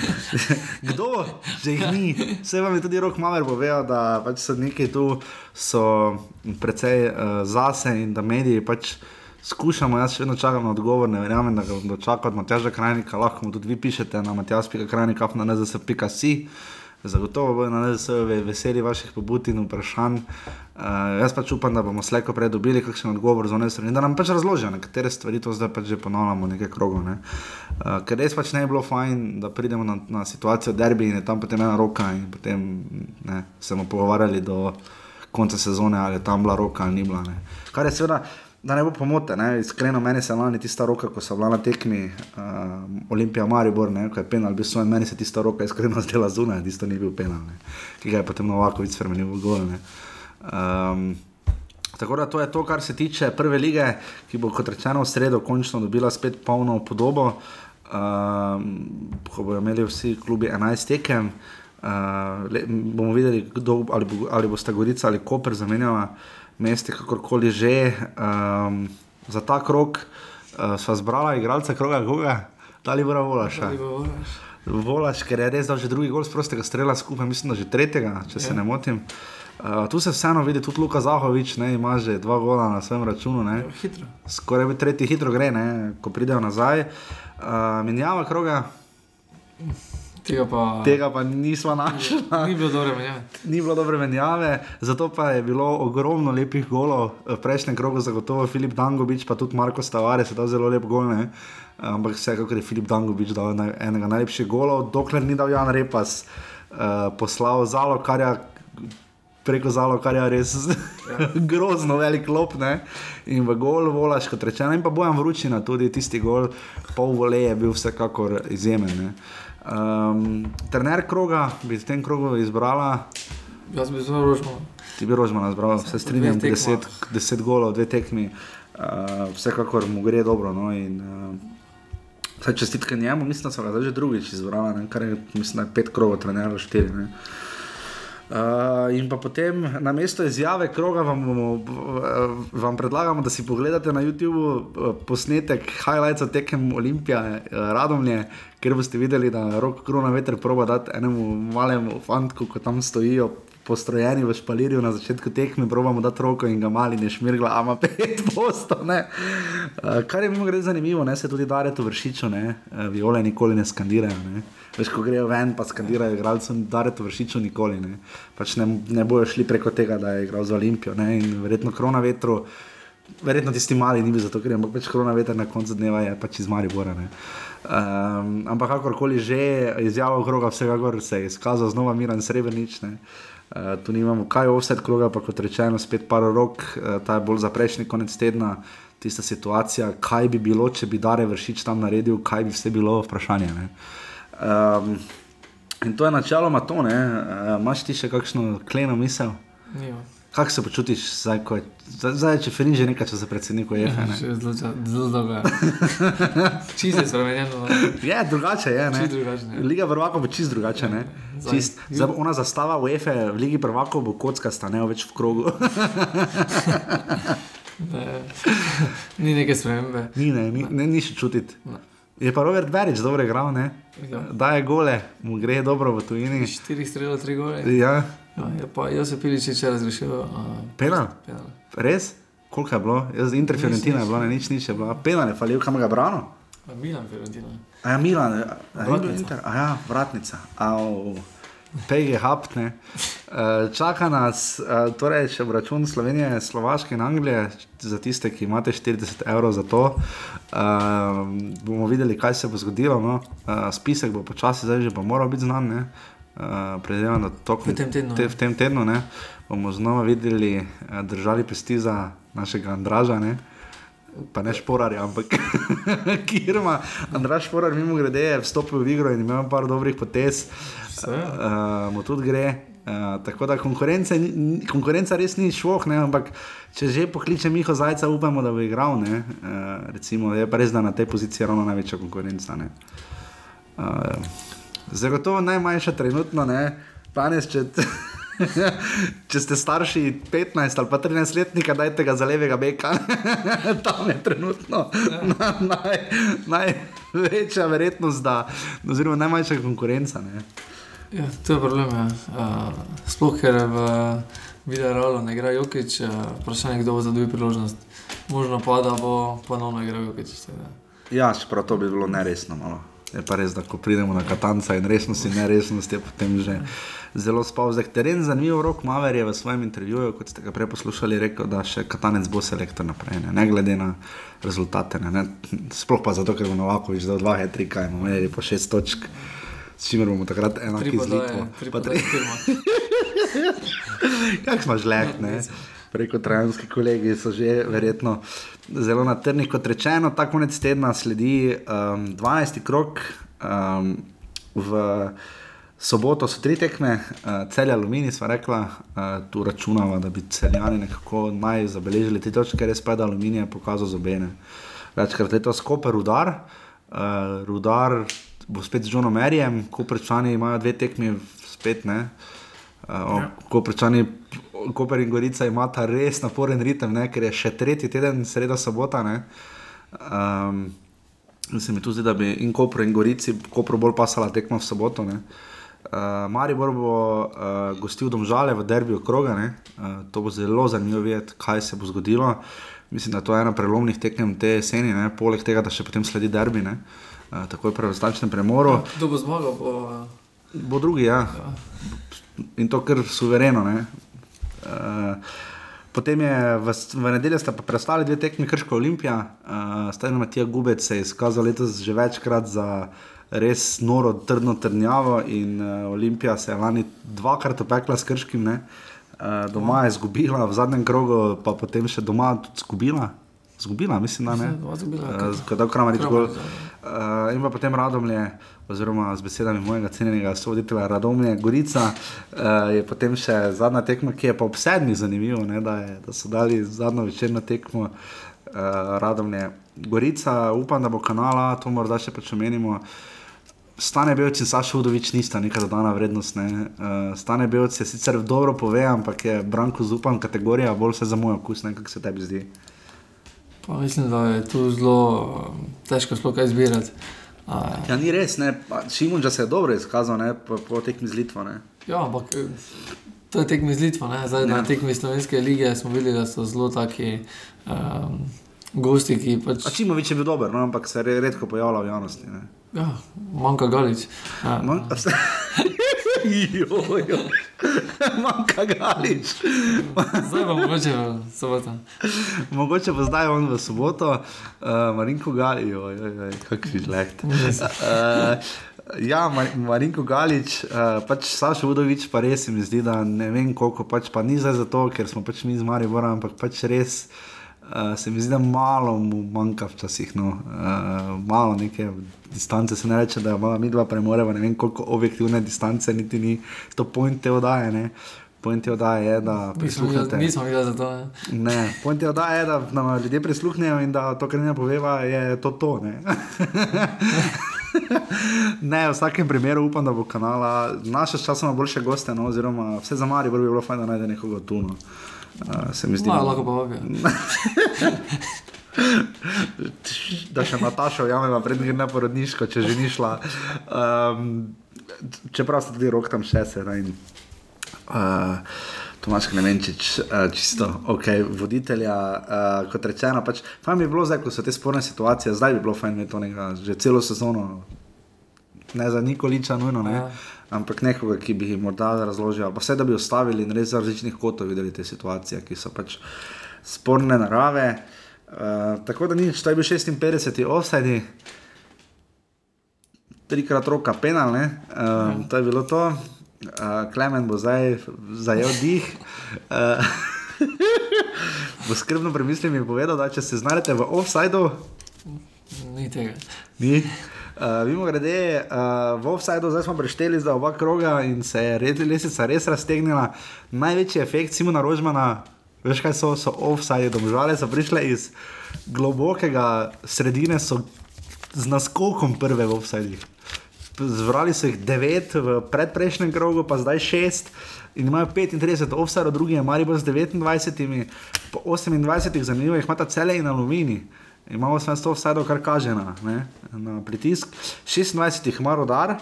Kdo, že jih ni. Vse vam je tudi rok Maver povedal, da pač sodniki tu so precej uh, zase in da mediji pač skušamo. Jaz še vedno čakam na odgovor, ne verjamem, da ga bom dočakal od Matjaža Krajnika, lahko mu tudi vi pišete na matjaž.krajnika, na nzs.si. Zagotovo bodo na NZS veseli vaših pobud in vprašanj. Uh, jaz pač upam, da bomo slejko prej dobili kakšen odgovor za NZS in da nam pač razložijo nekatere stvari, to zdaj pač že ponavljamo nekaj krogov. Ne. Uh, ker res pač ne bi bilo fajn, da pridemo na, na situacijo derbi in je tam potem ena roka in potem ne, se bomo pogovarjali do konca sezone, ali je tam bila roka ali ni bila. Ne. Kar je seveda da ne bo pomote, ne? iskreno meni se lani tista roka, ko so bila na tekmi uh, Olimpija Maribor, ne? ko je penal, bil svoj, meni se tista roka iskreno zdela zunaj, tisto ni bil penal, ne? ki ga je potem Novakovic spremenil v gol. Um, tako da to je to, kar se tiče prve lige, ki bo kot rečeno v sredo končno dobila spet polno podobo, um, ko bodo imeli vsi klubi 11 tekem. Uh, le, bomo videli, kdo, ali, bo, ali bo sta Gorica ali Koper zamenjala mesti, kakorkoli že. Um, za ta krok uh, sva zbrala igralca kroga, koga, ali bo volaš. Volaš, ker je res, da že drugi gol z prostega strela skupaj, mislim, da že tretjega, če se ja. ne motim. Uh, tu se vseeno vidi, tudi Luka Zahovič ne, ima že dva gola na svojem računu. Ja, Skoraj bi tretji hitro gre, ne, ko pridejo nazaj. Uh, Menjava kroga. Tega pa, Tega pa nismo našli. Ni bilo dobre menjave. Ni bilo dobre menjave, zato pa je bilo ogromno lepih golov. V prejšnjem krogu zagotovo Filip Dangovič, pa tudi Marko Stavares, da zelo lep gol. Ne? Ampak vsekakor je Filip Dangovič dal enega najlepših golov, dokler ni dal Jan Repas uh, poslal zalo, kar je. Preko zalo, kar je res ja. grozno, velik lop. Ne? In v gol volaš, kot rečeno, in pa bojem vročina, tudi tisti gol, pol vole je bil vsekakor izjemen. Ne? Um, trener kroga bi v tem krogu izbrala. Jaz bi zelo rožman. Ti bi rožman izbral, se strinjam, deset, deset golov, dve tekmi, uh, vsekakor mu gre dobro. No, in, uh, čestitke njemu, mislim, da so ga že drugič izbrala, kar je, mislim, pet krogov, trener, štiri. Ne. Uh, in pa potem na mesto izjave kroga vam, bomo, vam predlagamo, da si pogledate na YouTubu posnetek highlights tekem Olimpije, Radomlje, kjer boste videli, da rok krona veter proba dati enemu malemu fantku, ko tam stojijo. Postrojeni v špalirju na začetku tekme, probamo dati roko in ga mali ne šmirgla, ama pet postov. Uh, kar je mimo grede zanimivo, ne? se tudi dare to vršičo, ne? viole nikoli ne skandirajo. Ne? Veš, ko grejo ven, pa skandirajo igralcem, dare to vršičo nikoli. Ne? Pač ne, ne bojo šli preko tega, da je igral za Olimpijo. Ne? In verjetno krona vetru, verjetno tisti mali ni bil zato, ker je pač krona veter na koncu dneva je pač iz Maribora. Ne? Um, ampak kakorkoli že, izjava kroga, vsekakor se je izkazal znova Miran Srebrenic. Uh, tu nimamo kaj offset kroga, pa kot rečeno, spet par rok, uh, ta je bolj za prejšnji konec tedna, tista situacija, kaj bi bilo, če bi Dare vršič tam naredil, kaj bi vse bilo, vprašanje. Um, in to je načeloma to, uh, imaš ti še kakšno kleno misel? Nima. Kako se počutiš, zdaj, je, zdaj če feriš že nekaj časa predsednik EFE? Ja, zelo dobro. Čisto je spremenjeno. No. Je drugače, je. Drugače, Liga prvakov bo čist drugače. Ja, čist, zdaj, ona zastava v EFE, v Ligi prvakov bo kockasta, ne več v krogu. ne, ni neke spremembe. Ni, ne, ni, ne, ni še čutiti. Je pa Robert Berič dobro igral, ne? Ja. Da je gole, mu gre dobro v tujini. Štiri strele, tri gole. Ja. Ja, pa, jaz se pili, če če razrešil. Uh, penal? penal. Res? Koliko je bilo? Jaz Interferentina je bilo, ne, nič, nič je bilo. Penal je falil, kam ga brano? Milan Fiorentina. A ja, Milan, a, vratnica. A ja, vratnica. Au. Pege hapne. Uh, čaka nas, uh, torej, če račun Slovenije, Slovaške in Anglije, za tiste, ki imate 40 evrov za to, uh, bomo videli, kaj se bo zgodilo. No? Uh, spisek bo počasi, zdaj že pa moral biti znan. Ne? Uh, Predvidevam, da to v tem tednu, te, v tem tednu ne, bomo znova videli, uh, držali pesti za našega Andraža. Ne. Pa ne šporarja, ampak kirma. Andraš šporar, mimo grede, je vstopil v igro in imel par dobrih potez. Uh, mu tudi gre. Uh, tako da konkurenca, konkurenca res ni šlo, ampak če že pokliče Miho Zajca, upamo, da bo igral. Uh, recimo, je pa res, da na tej poziciji je ravno največja konkurenca. Uh, Zagotovo najmanjša trenutno, ne, danes, če, če ste starši 15 ali pa 13 letnika, dajte ga za levega beka, tam je trenutno na, naj, največja verjetnost, da, oziroma najmanjša konkurenca. Ne. Ja, to je problem. Ja. Uh, sploh ker v Vidalu ne igra Jokič, uh, vprašanje, kdo bo za drugi priložnost. Možno pa, da bo ponovno igral Jokič. Ja, čeprav to bi bilo neresno malo Je pa res, da ko pridemo na Katanca in resnost in neresnost, je potem že zelo spavzek. Teren zanimiv, rok Maver je v svojem intervjuju, kot ste ga prej poslušali, rekel, da še Katanec bo selektor naprej, ne, ne glede na rezultate. Ne, ne. Sploh pa zato, ker bo Novakovič dal dva hetrika in bomo imeli po šest točk, s čimer bomo takrat enaki z Litvo. Pa. Kak smo žleh, ne? Preko trajanski kolegi so že verjetno zelo na trnih. Kot rečeno, ta konec tedna sledi um, 12. krok. Um, v soboto so tri tekme, uh, celje Alumini, sva rekla, uh, tu računava, da bi celjani nekako naj zabeležili te točke, res pa je, da Aluminij je pokazal zobene. Večkrat letos Koper Rudar, uh, Rudar bo spet z Johnom Merjem, Koperčani imajo dve tekmi spet, ne. Uh, Koprčani, Koper in Gorica imata res naporen ritem, ne, ker je še tretji teden, sreda sobota. ne. Um, se mi tu zdi, da bi in Koper in Gorici, Koper bolj pasala tekma v soboto. ne. Uh, Maribor bo uh, gostil domžale v derbiju kroga, ne. uh, to bo zelo zanimivo videti, kaj se bo zgodilo. Mislim, da to je ena prelomnih tekem te jeseni, ne. poleg tega, da še potem sledi derbi, ne. uh, takoj po razstačnem premoru. Kdo bo zmagal? Bo, Bo drugi, ja. In to kar suvereno. Ne? Uh, potem je v, v nedeljo sta pa prestali dve tekmi Krška Olimpija, uh, Stajno Matija Gubec se je izkazal letos že večkrat za res noro, trdno trdnjavo in uh, Olimpija se je lani dvakrat opekla s Krškim, ne? uh, doma je izgubila, v zadnjem krogu pa potem še doma tudi izgubila. Zgubila, mislim, da ne. Doma izgubila, Uh, Kot da Kramarič gol. Kramarič, Uh, in pa potem Radomlje, oziroma z besedami mojega cenjenega sovoditelja Radomlje, Gorica, uh, je potem še zadnja tekma, ki je pa ob sedmih zanimivo, ne, da, je, da so dali zadnjo večerno tekmo uh, Radomlje. Gorica, upam, da bo kanala, to morda še pač omenimo. Stane Belci in Saša Udovič nista neka dodana vrednost. Ne. Uh, Stane Belci je sicer dobro pove, ampak je Branko Zupan kategorija, bolj vse za moj okus, ne kako se tebi zdi. Pa mislim, da je tu zelo težko sploh kaj izbirati. Uh, Ja, ni res, ne. Šimunča se je dobro izkazal ne, po, po tekmi z Litvo. Ne. ja, ampak eh, to je tekmi z Litvo. ne. Zdaj, Ja. na tekmi slovenske lige smo videli, da so zelo taki um, gosti, ki pač. A Čimovič je bil dober, no, ampak se re, redko pojavlja v javnosti. Ne. Ja, manjka Galič. Uh, Man, Jojo, manjka Galič. zdaj pa mogoče v soboto. Mogoče bo zdaj on v soboto, uh, Marinko Galič, kakšni žleht. Uh, ja, Mar Marinko Galič, uh, pač Sašo Udovič, pa res se mi zdi, da ne vem koliko, pač pa ni zdaj zato, ker smo pač mi z Maribora, ampak pač res. Uh, se mi zdi, da malo mu manjka včasih, no. uh, malo neke distance. Se ne reče, da ima mi dva premoreva, ne vem koliko objektivne distance, niti ni to point te oddaje. Ne. Point te oddaje je, da prisluhnete. Mi smo videli za to. Ne? Ne, point je, da, je, da nam ljudje prisluhnejo in da to, kar ne poveva, je to. to ne. ne, v vsakem primeru upam, da bo kanala naša časoma boljše goste, no, oziroma vse za Mari, bi bilo fajn, da najde nekoga tu. No. Uh, se mi zdi, No, lahko pa vabijo. da še Nataša ujameva pred njim na porodniško, če že ni šla. Um, čeprav so tudi rok tam še se. in, Uh, Tomaš Klemenčič, uh, čisto ok, voditelja, uh, kot rečeno, pač, fajn bi bilo zdaj, ko so te sporne situacije, zdaj bi bilo fajn imeti to nekaj, že celo sezono, ne za Nikoliča, nujno, ne, Ja. Ampak nekoga, ki bi jim morda razložil, pa vse, da bi ostavili in res z različnih kotov videli te situacije, ki so pač sporne narave. Uh, tako da nič, to je bil 56. offside, trikrat roka penal, ne? Uh, to je bilo to. Uh, Klemen bo zdaj zajel dih. Uh, bo skrbno premislil in povedal, da če se znajdete v offsideu, Ni tega. Ni. Uh, Mimo grede, uh, v offsajdu zdaj smo prešteli za oba kroga in se je res, lesica res raztegnila. Največji efekt Simona Rožmana, veš kaj so, so offsajdi, domžale so prišle iz globokega sredine, so z naskokom prve v offsajdih. Zvrali so jih 9 v predprejšnjem krogu, pa zdaj 6 in imajo 35 offsajdov, drugi je Maribor z 29, po 28 zanimivo jih imata cele in alumini. Imamo 100 offsajdov, kar kaže na, ne, na pritisk. 26 jih ima rodar,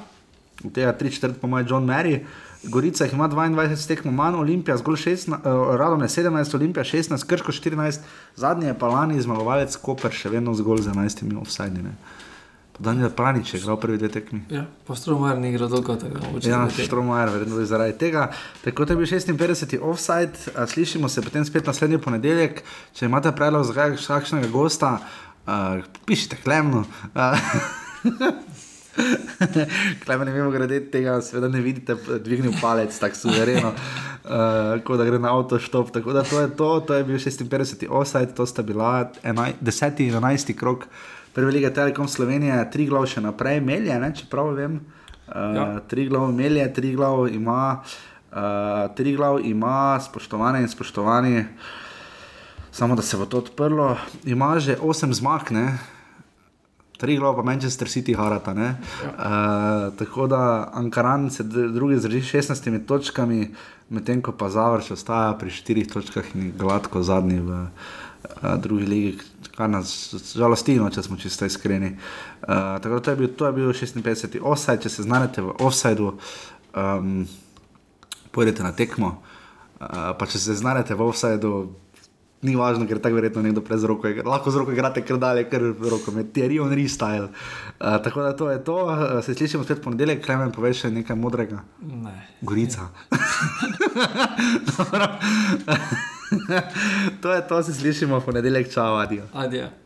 od tega 3 četrt po mojem John Mary. Gorica jih ima 22 tekmo manj, Olimpija zgolj 16, uh, Radom je 17, Olimpija 16, Krško 14, zadnji je pa lani zmagovalec Koper, še vedno zgolj z 11 offsajdami. Daniel Pranič je igral prvi dve tekmi. Ja, pa Stromajer ni igral dolgo tega. Ja, Štromajer, verjetno je zaradi tega. Tako da je bil 56. offside, slišimo se potem spet naslednji ponedeljek. Če imate predlog za kakšnega gosta, uh, pišite klemno. Uh, Klemen je mimo grede tega, seveda ne vidite, dvignil palec tako suvereno, uh, kot da gre na avtoštop. Tako da to je to, to je bil 56. offside, to sta bila enaj, 10. in 11. krok prve lige Telekom Slovenije, tri glav še naprej, melje, ne, če prav vem. Uh, ja. Tri glav melje, tri glav ima, uh, tri glav ima, spoštovane in spoštovani. Samo da se bo to odprlo, ima že 8 zmag, ne? tri glava, pa Manchester City harata. Ja. Uh, tako da Ankaran se drugi zdrži s 16 točkami, medtem ko pa Zavrč ostaja pri 4 točkah in gladko zadnji v uh, drugi ligi, kar nas žalosti, če smo čisto iskreni. Uh, tako da to je bil, to je bil 56. offside, če se znajdete v offsideu. Um, pojdete na tekmo. Uh, pa če se znajdete v offsajdu, ni važno, ker tako verjetno nekdo pred roko igra. Lahko z roko igrate kar dalje, ker roko med Thierry on restyle. Uh, tako da to je to. Uh, se slišimo spet ponedeljek, Klemen, poveš še nekaj modrega. Ne. Gorica. Dobro. to je to, se slišimo v ponedeljek, čau, adijo. Adijo.